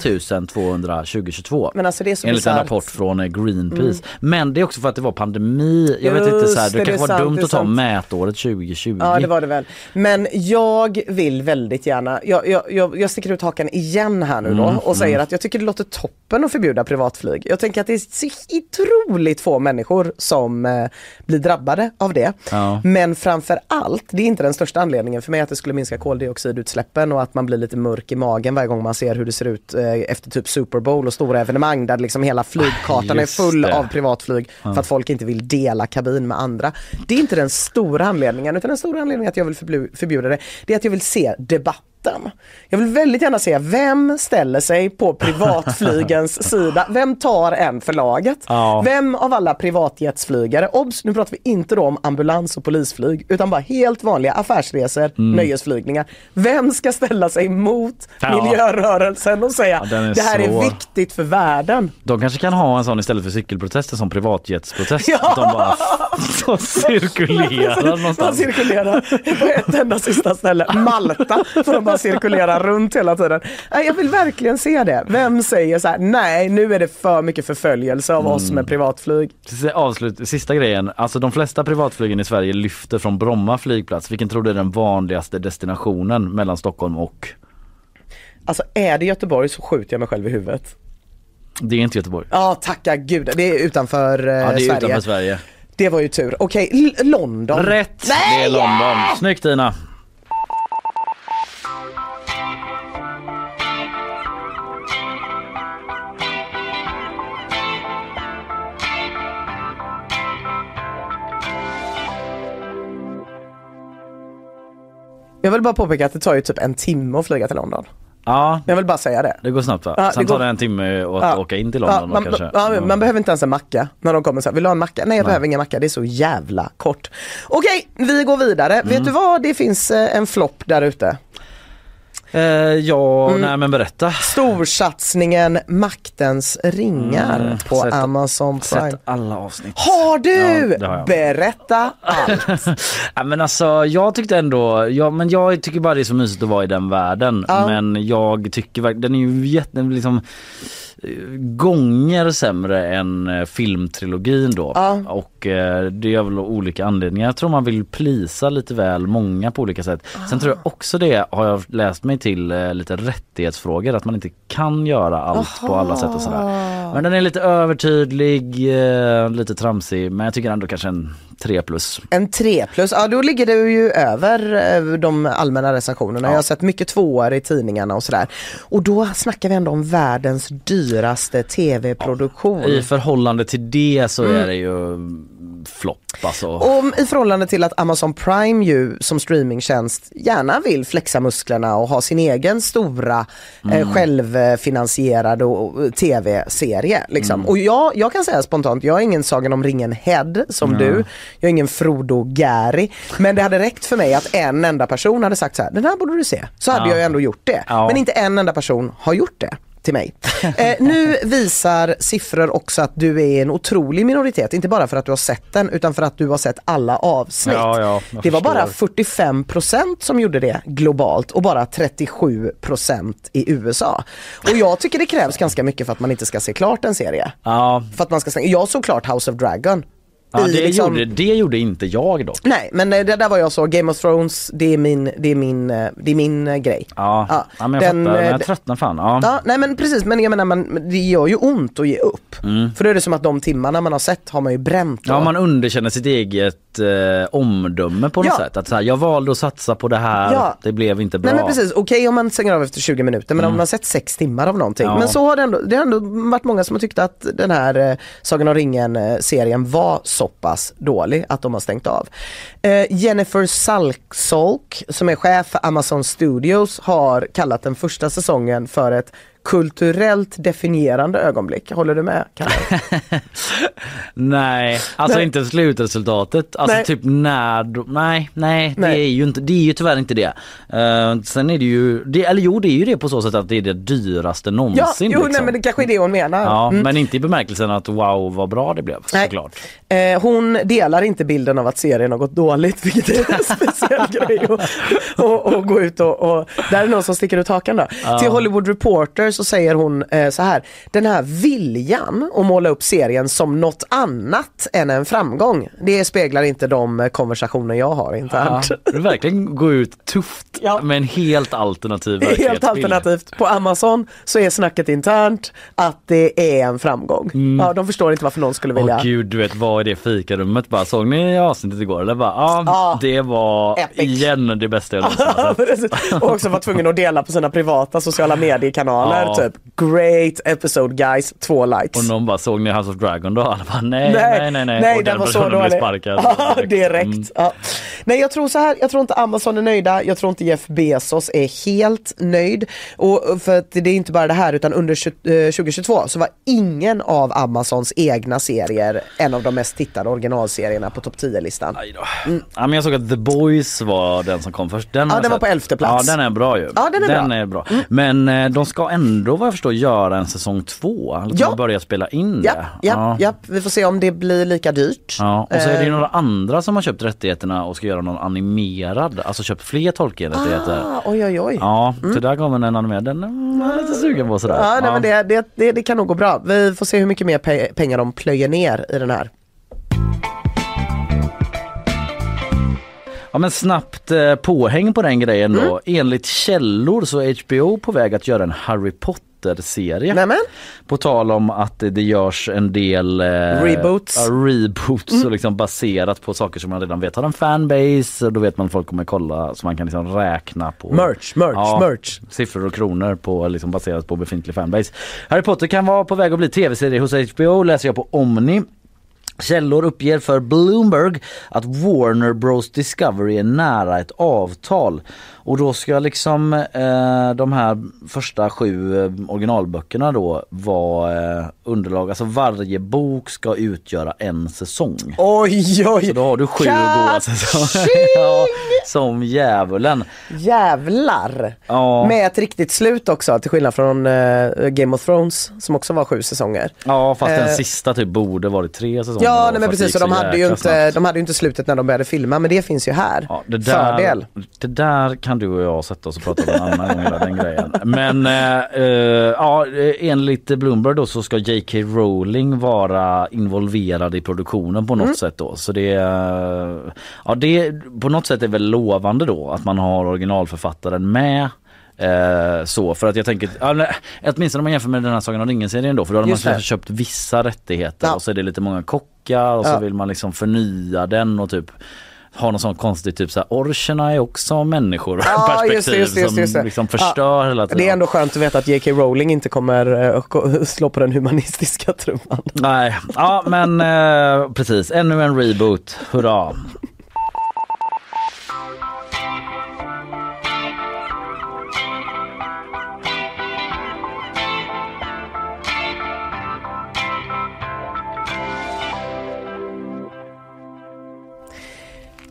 200 2022. Men alltså det är så Enligt en rapport från eh, Greenpeace. Mm. Men det är också för att det var pandemi. Jag vet inte så här, Just det det, kanske var sant, dumt att ta mätåret 2020. Ja det var det väl. Men jag vill väldigt gärna, jag, jag, jag, jag sticker ut hakan igen här nu då Mm, och säger mm. att jag tycker det låter toppen att förbjuda privatflyg. Jag tänker att det är så otroligt få människor som eh, blir drabbade av det. Ja. Men framför allt, det är inte den största anledningen för mig att det skulle minska koldioxidutsläppen och att man blir lite mörk i magen varje gång man ser hur det ser ut eh, efter typ Super Bowl och stora evenemang där liksom hela flygkartan är full det. av privatflyg Ja. för att folk inte vill dela kabin med andra. Det är inte den stora anledningen utan den stora anledningen att jag vill förbjuda det, det är att jag vill se debatten. Jag vill väldigt gärna se vem ställer sig på privatflygens sida. Vem tar en för laget? Ja. Vem av alla privatjetsflygare, obs nu pratar vi inte då om ambulans och polisflyg utan bara helt vanliga affärsresor, Mm. nöjesflygningar. Vem ska ställa sig mot Ja. miljörörelsen och säga Ja, är det här är så- viktigt för världen? De kanske kan ha en sån istället för cykelprotester som privatjetsprotest. Ja. De bara så cirkulerar De någonstans. cirkulerar på ett enda sista ställe, Malta, får de bara cirkulera runt hela tiden. Nej, Jag vill verkligen se det. Vem säger så här, nej nu är det för mycket förföljelse av oss Mm. med privatflyg. Avslut, sista grejen, alltså de flesta privatflygen i Sverige lyfter från Bromma flygplats. Vilken tror du är den vanligaste destinationen mellan Stockholm och? Alltså är det Göteborg så skjuter jag mig själv i huvudet. Det är inte Göteborg. Ja, tacka gud. Det är utanför eh, Ja det är Sverige. utanför Sverige. Det var ju tur. Okej, L- London. Rätt! Nej! Det är London. Snyggt Tina! Jag vill bara påpeka att det tar ju typ en timme att flyga till London. Ja, Jag vill bara säga det. det går snabbt va? Ja, Sen det går- tar det en timme att Ja. åka in till Ja, London man, då, kanske. ja, man behöver inte ens en macka när de kommer så här, vill du ha en macka? Nej jag behöver ingen macka, det är så jävla kort. Okej, vi går vidare. Mm. Vet du vad, det finns eh, en flopp där ute. Eh, ja, Mm. nej men berätta. Storsatsningen Maktens ringar Mm, på sett- Amazon Prime. Sett alla avsnitt. Har du? Ja, har. Berätta allt. Ja, men alltså jag tyckte ändå, ja, men jag tycker bara det är så mysigt att vara i den världen. Ja. Men jag tycker verkligen, den är ju jätte, liksom gånger sämre än eh, filmtrilogin då. Ja. Och eh, det är väl olika anledningar. Jag tror man vill plisa lite väl många på olika sätt. Sen tror jag också det, har jag läst mig till, eh, lite rättighetsfrågor. Att man inte kan göra allt på alla sätt och sådär. Men den är lite övertydlig, eh, lite tramsig. Men jag tycker ändå kanske en 3 plus. En 3 plus, ja då ligger du ju över eh, de allmänna recensionerna. Ja. Jag har sett mycket tvåor i tidningarna och sådär. Och då snackar vi ändå om världens dyraste tv-produktion. I förhållande till det så Mm. är det ju flopp alltså. Och i förhållande till att Amazon Prime ju som streamingtjänst gärna vill flexa musklerna och ha sin egen stora eh, Mm. självfinansierade och- och tv-serie. Liksom. Mm. Och jag, jag kan säga spontant, jag är ingen Sagan om ringen-head som Nej. du. Jag är ingen Frodo-Gary. Men det hade räckt för mig att en enda person hade sagt så här, den här borde du se. Så hade Ja. jag ändå gjort det. Ja. Men inte en enda person har gjort det till mig. Eh, nu visar siffror också att du är en otrolig minoritet, inte bara för att du har sett den utan för att du har sett alla avsnitt. Ja, ja, det var bara förstår. 45% som gjorde det globalt och bara 37% i USA. Och jag tycker det krävs ganska mycket för att man inte ska se klart en serie. Ja, För att man ska, jag såg klart House of Dragon. Ja det, liksom- gjorde, det gjorde inte jag dock. Nej men eh, det där var jag så, Game of Thrones det är min, det är min, eh, det är min eh, grej. Ja, Ja, ja men jag den, fattar. Men jag tröttnar fan. Ja. Ja, nej men precis, men jag menar man, det gör ju ont att ge upp. Mm. För då är det som att de timmarna man har sett har man ju bränt. Ja man underkänner sitt eget eh, omdöme på något Ja. sätt. Att så här, jag valde att satsa på det här, det blev inte bra. Nej men precis, okej om man stänger av efter 20 minuter men om man har sett sex timmar av någonting. Men så har det ändå, det har ändå varit många som har tyckt att den här eh, Sagan om ringen-serien var så pass dålig att de har stängt av. Eh, Jennifer Salksolk som är chef för Amazon Studios har kallat den första säsongen för ett kulturellt definierande ögonblick. Håller du med? Nej, alltså Nej. inte slutresultatet. Alltså Nej. typ när, då- nej, nej, det Nej. är ju inte, det är ju tyvärr inte det. Uh, sen är det ju, det, eller jo det är ju det på så sätt att det är det dyraste Ja, någonsin. jo, liksom. nej, men det kanske är det hon menar. Ja, Mm. men inte i bemärkelsen att wow vad bra det blev Nej. såklart. Eh, hon delar inte bilden av att serien har gått dåligt, vilket är en speciell grej att och, och gå ut och, och där är någon som sticker ut hakan då. Till Hollywood Reporter så säger hon eh, så här, den här viljan att måla upp serien som något annat än en framgång, det speglar inte de eh, konversationer jag har Ja, internt. du verkligen gå ut tufft Ja. med en helt alternativ Helt alternativt. På Amazon så är snacket internt att det är en framgång. Ja, de förstår inte varför någon skulle Åh vilja. gud, du vet vad är det fikarummet? Bara, såg ni avsnittet igår? Eller bara, ja, Ja. det var Epic. igen det bästa jag någonsin har Ja, sett. och också var tvungen att dela på sina privata sociala mediekanaler. Ja. Typ great episode guys, två likes. Och någon bara, såg ni House of Dragon då? Alla bara, nej, nej, nej, nej. nej och den var så personen blev sparkad. Ja, direkt. Mm. Ja. Nej jag tror så här, jag tror inte Amazon är nöjda, jag tror inte Jeff Bezos är helt nöjd. Och för att det är inte bara det här utan under 20, eh, 2022 så var ingen av Amazons egna serier en av de mest tittade originalserierna på topp 10-listan. Aj då. Ja, men jag såg att The Boys var den som kom först. Den Ja, den var på elfte plats. Ja den är bra ju. Ja, den är bra. Mm. Men eh, de ska ändå vad jag förstår göra en säsong två. Eller Ja. ja. börja spela in det. ja, ja, vi får se om det blir lika dyrt. Ja, och så är det ju Eh, några andra som har köpt rättigheterna och ska göra någon animerad, alltså köpt fler Tolkien-rättigheter. Ah, oj oj oj. Ja, så där kommer en animerad, den är jag lite sugen på sådär. Ja, nej, men det, det, det, det kan nog gå bra. Vi får se hur mycket mer pe- pengar de plöjer ner i den här. Ja men snabbt eh, påhäng på den grejen då. Mm. Enligt källor så är HBO på väg att göra en Harry Potter-serie. Nämen. På tal om att det, görs en del eh, Reboots. Ja, reboots Mm. och liksom baserat på saker som man redan vet har en fanbase. Då vet man folk kommer kolla så man kan liksom räkna på Merch, merch, merch. siffror och kronor på, liksom baserat på befintlig fanbase. Harry Potter kan vara på väg att bli tv-serie hos HBO läser jag på Omni. Källor uppger för Bloomberg att Warner Bros Discovery är nära ett avtal. Och då ska liksom eh, de här första sju eh, originalböckerna då vara eh, underlag. Alltså varje bok ska utgöra en säsong. Oj oj! Så då har du sju goda säsonger. ja, som djävulen. Jävlar! Ja. Med ett riktigt slut också till skillnad från eh, Game of Thrones som också var sju säsonger. Ja fast Eh, den sista typ borde varit tre säsonger. Ja nej, men precis, gick så de så hade, ju inte, snabbt. de hade ju inte slutet när de började filma men det finns ju här. Ja, det där, Fördel. Det där kan du och jag sätta oss och prata om en annan gång, den grejen. Men eh, eh, ja, eh, enligt Bloomberg då så ska J.K. Rowling vara involverad i produktionen på något Mm. sätt då. Så det, eh, ja, det på något sätt är väl lovande då att man har originalförfattaren med. Eh, så för att jag tänker, nej, åtminstone om man jämför med den här Sagan om ringen-serien då för då hade man kanske köpt vissa rättigheter Ja. och så är det lite många kockar och Ja. så vill man liksom förnya den och typ ha någon sån konstig typ såhär orcherna är också människor Ja, perspektiv just det, just det, just det, som liksom förstör Ja, hela tiden. Det är ändå skönt att veta att J.K. Rowling inte kommer gå- slå på den humanistiska trumman. Nej, ja men eh, precis ännu en reboot, hurra.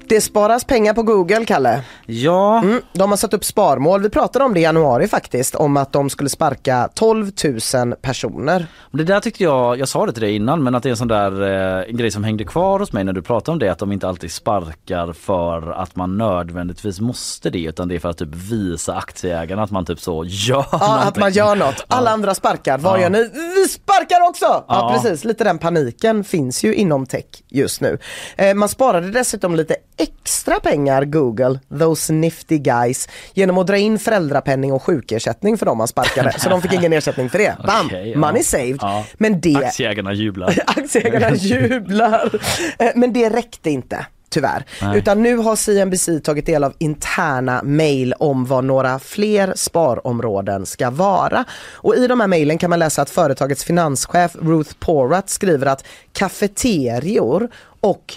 Det sparas pengar på Google, Kalle. Ja, Mm, de har satt upp sparmål. Vi pratade om det i januari faktiskt, om att de skulle sparka 12 000 personer. det där tyckte jag, jag sa det till dig innan men att det är en sån där eh, grej som hängde kvar hos mig när du pratade om det att de inte alltid sparkar för att man nödvändigtvis måste det utan det är för att typ visa aktieägarna att man typ så gör Ja, att någonting. man gör något. Alla andra sparkar. Vad Ja. gör ni? Vi sparkar också! Ja. Ja. precis, lite den paniken finns ju inom tech just nu. Eh, man sparade dessutom lite extra pengar, Google, those nifty guys, genom att dra in föräldrapenning och sjukersättning för dem man sparkade. så de fick ingen ersättning för det. Bam! Okej, ja. Money saved. Ja. Men det Aktieägarna jublar. Aktieägarna jublar. Eh, Men det räckte inte. Tyvärr. Nej. Utan nu har CNBC tagit del av interna mejl om vad några fler sparområden ska vara. Och i de här mejlen kan man läsa att företagets finanschef Ruth Porat skriver att kafeterior och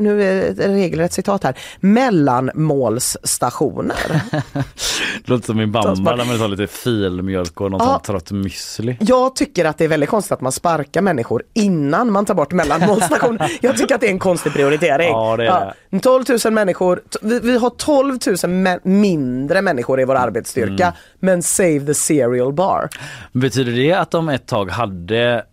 nu är det ett regelrätt citat här, mellanmålsstationer. Låter som min bamba där man tar lite filmjölk och något Ja. trött müsli. Jag tycker att det är väldigt konstigt att man sparkar människor innan man tar bort mellanmålsstationer. Jag tycker att det är en konstig prioritering. Ja, det är det. 12 000 människor, vi, vi har 12 000 mä- mindre människor i vår arbetsstyrka, Mm. men save the cereal bar. Betyder det att de ett tag hade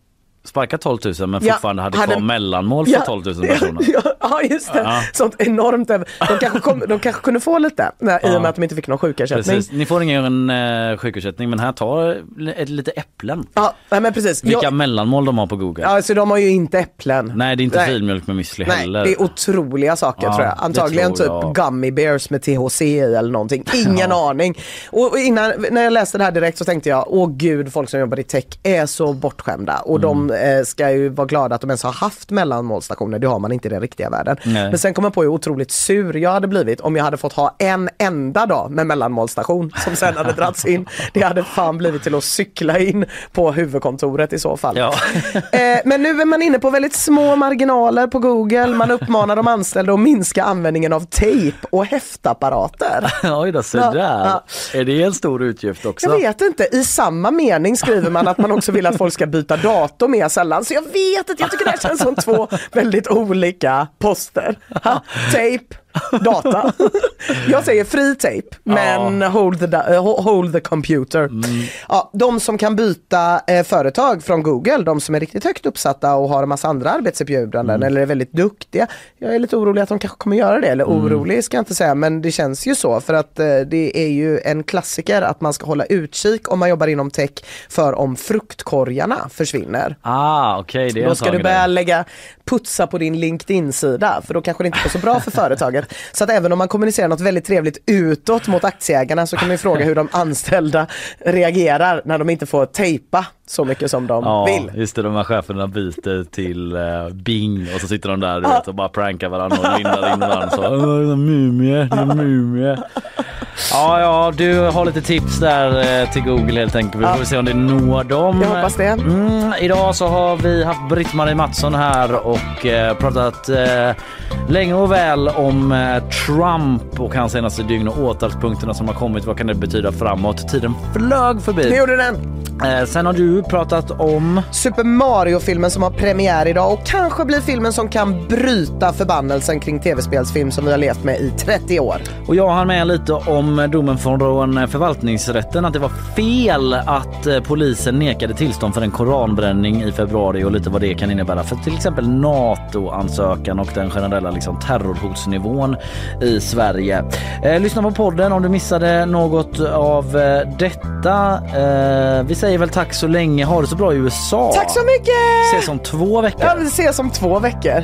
sparkat 12 000 men Ja, fortfarande hade, hade- kvar mellanmål för 12 000 personer? Ja, ja just det. Ja. Sånt enormt. De kanske, kom, de kanske kunde få lite när, i Ja. och med att de inte fick någon sjukersättning. Precis. Ni får ingen uh, sjukersättning men här tar ett, lite äpplen. Ja, men precis. Vilka Jag, mellanmål de har på Google. ja, så de har ju inte äpplen. Nej det är inte Nej. filmjölk med müsli Nej, heller. det är otroliga saker Ja, tror jag. Antagligen tror typ jag. gummy bears med THC i eller någonting. Ingen aning. Och innan, när jag läste det här direkt så tänkte jag, åh gud, folk som jobbar i tech är så bortskämda. Och de Mm. Eh, ska ju vara glada att de ens har haft mellanmålstationer. Det har man inte i den riktiga världen. Nej. Men sen kom jag på hur otroligt sur jag hade blivit om jag hade fått ha en enda dag med mellanmålstation som sen hade dragits in. Det hade fan blivit till att cykla in på huvudkontoret i så fall. Ja. Eh, men nu är man inne på väldigt små marginaler på Google. Man uppmanar de anställda att minska användningen av tejp och häftapparater. Oj då, så Ja, där. ja. Är det en stor utgift också? Jag vet inte, i samma mening skriver man att man också vill att folk ska byta dator mer sällan. Så jag vet att jag tycker det här känns som två väldigt olika poster. Ha, tejp, data. Jag säger fri tejp, men hold, the, eh, hold the computer. Ja, de som kan byta eh, företag från Google, de som är riktigt högt uppsatta och har en massa andra arbetserbjudanden eller är väldigt duktiga. Jag är lite orolig att de kanske kommer göra det, eller orolig ska jag inte säga, men det känns ju så för att eh, det är ju en klassiker att man ska hålla utkik om man jobbar inom tech för om fruktkorgarna försvinner. Ah okej det är Då ska du börja lägga, putsa på din LinkedIn-sida för då kanske det inte går så bra för företaget. Så att även om man kommunicerar något väldigt trevligt utåt mot aktieägarna så kan man ju fråga hur de anställda reagerar när de inte får tejpa så mycket som de Ja, vill. just det, de här cheferna byter till uh, Bing och så sitter de där vet, och bara prankar varandra och lindar in varandra så "Åh, det är mumie, det är mumie. Ja, ja, du har lite tips där eh, till Google helt enkelt. Vi får Ja. se om det når dem. Jag hoppas det. Mm, idag så har vi haft Britt-Marie Mattsson här och eh, pratat eh, länge och väl om eh, Trump och hans senaste dygn och åtalspunkterna som har kommit. Vad kan det betyda framåt? Tiden flög förbi. Det gjorde den. Eh, sen har du pratat om Super Mario-filmen som har premiär idag och kanske blir filmen som kan bryta förbannelsen kring tv-spelsfilm som vi har levt med i 30 år. Och jag har med lite om domen från förvaltningsrätten att det var fel att eh, polisen nekade tillstånd för en koranbränning i februari och lite vad det kan innebära för till exempel NATO-ansökan och den generella liksom, terrorhotsnivån i Sverige. Eh, lyssna på podden om du missade något av eh, detta. Eh, vi säger väl tack så länge. Ha det så bra i USA. Tack så mycket! Ses om två veckor. Ja, vi ses om två veckor.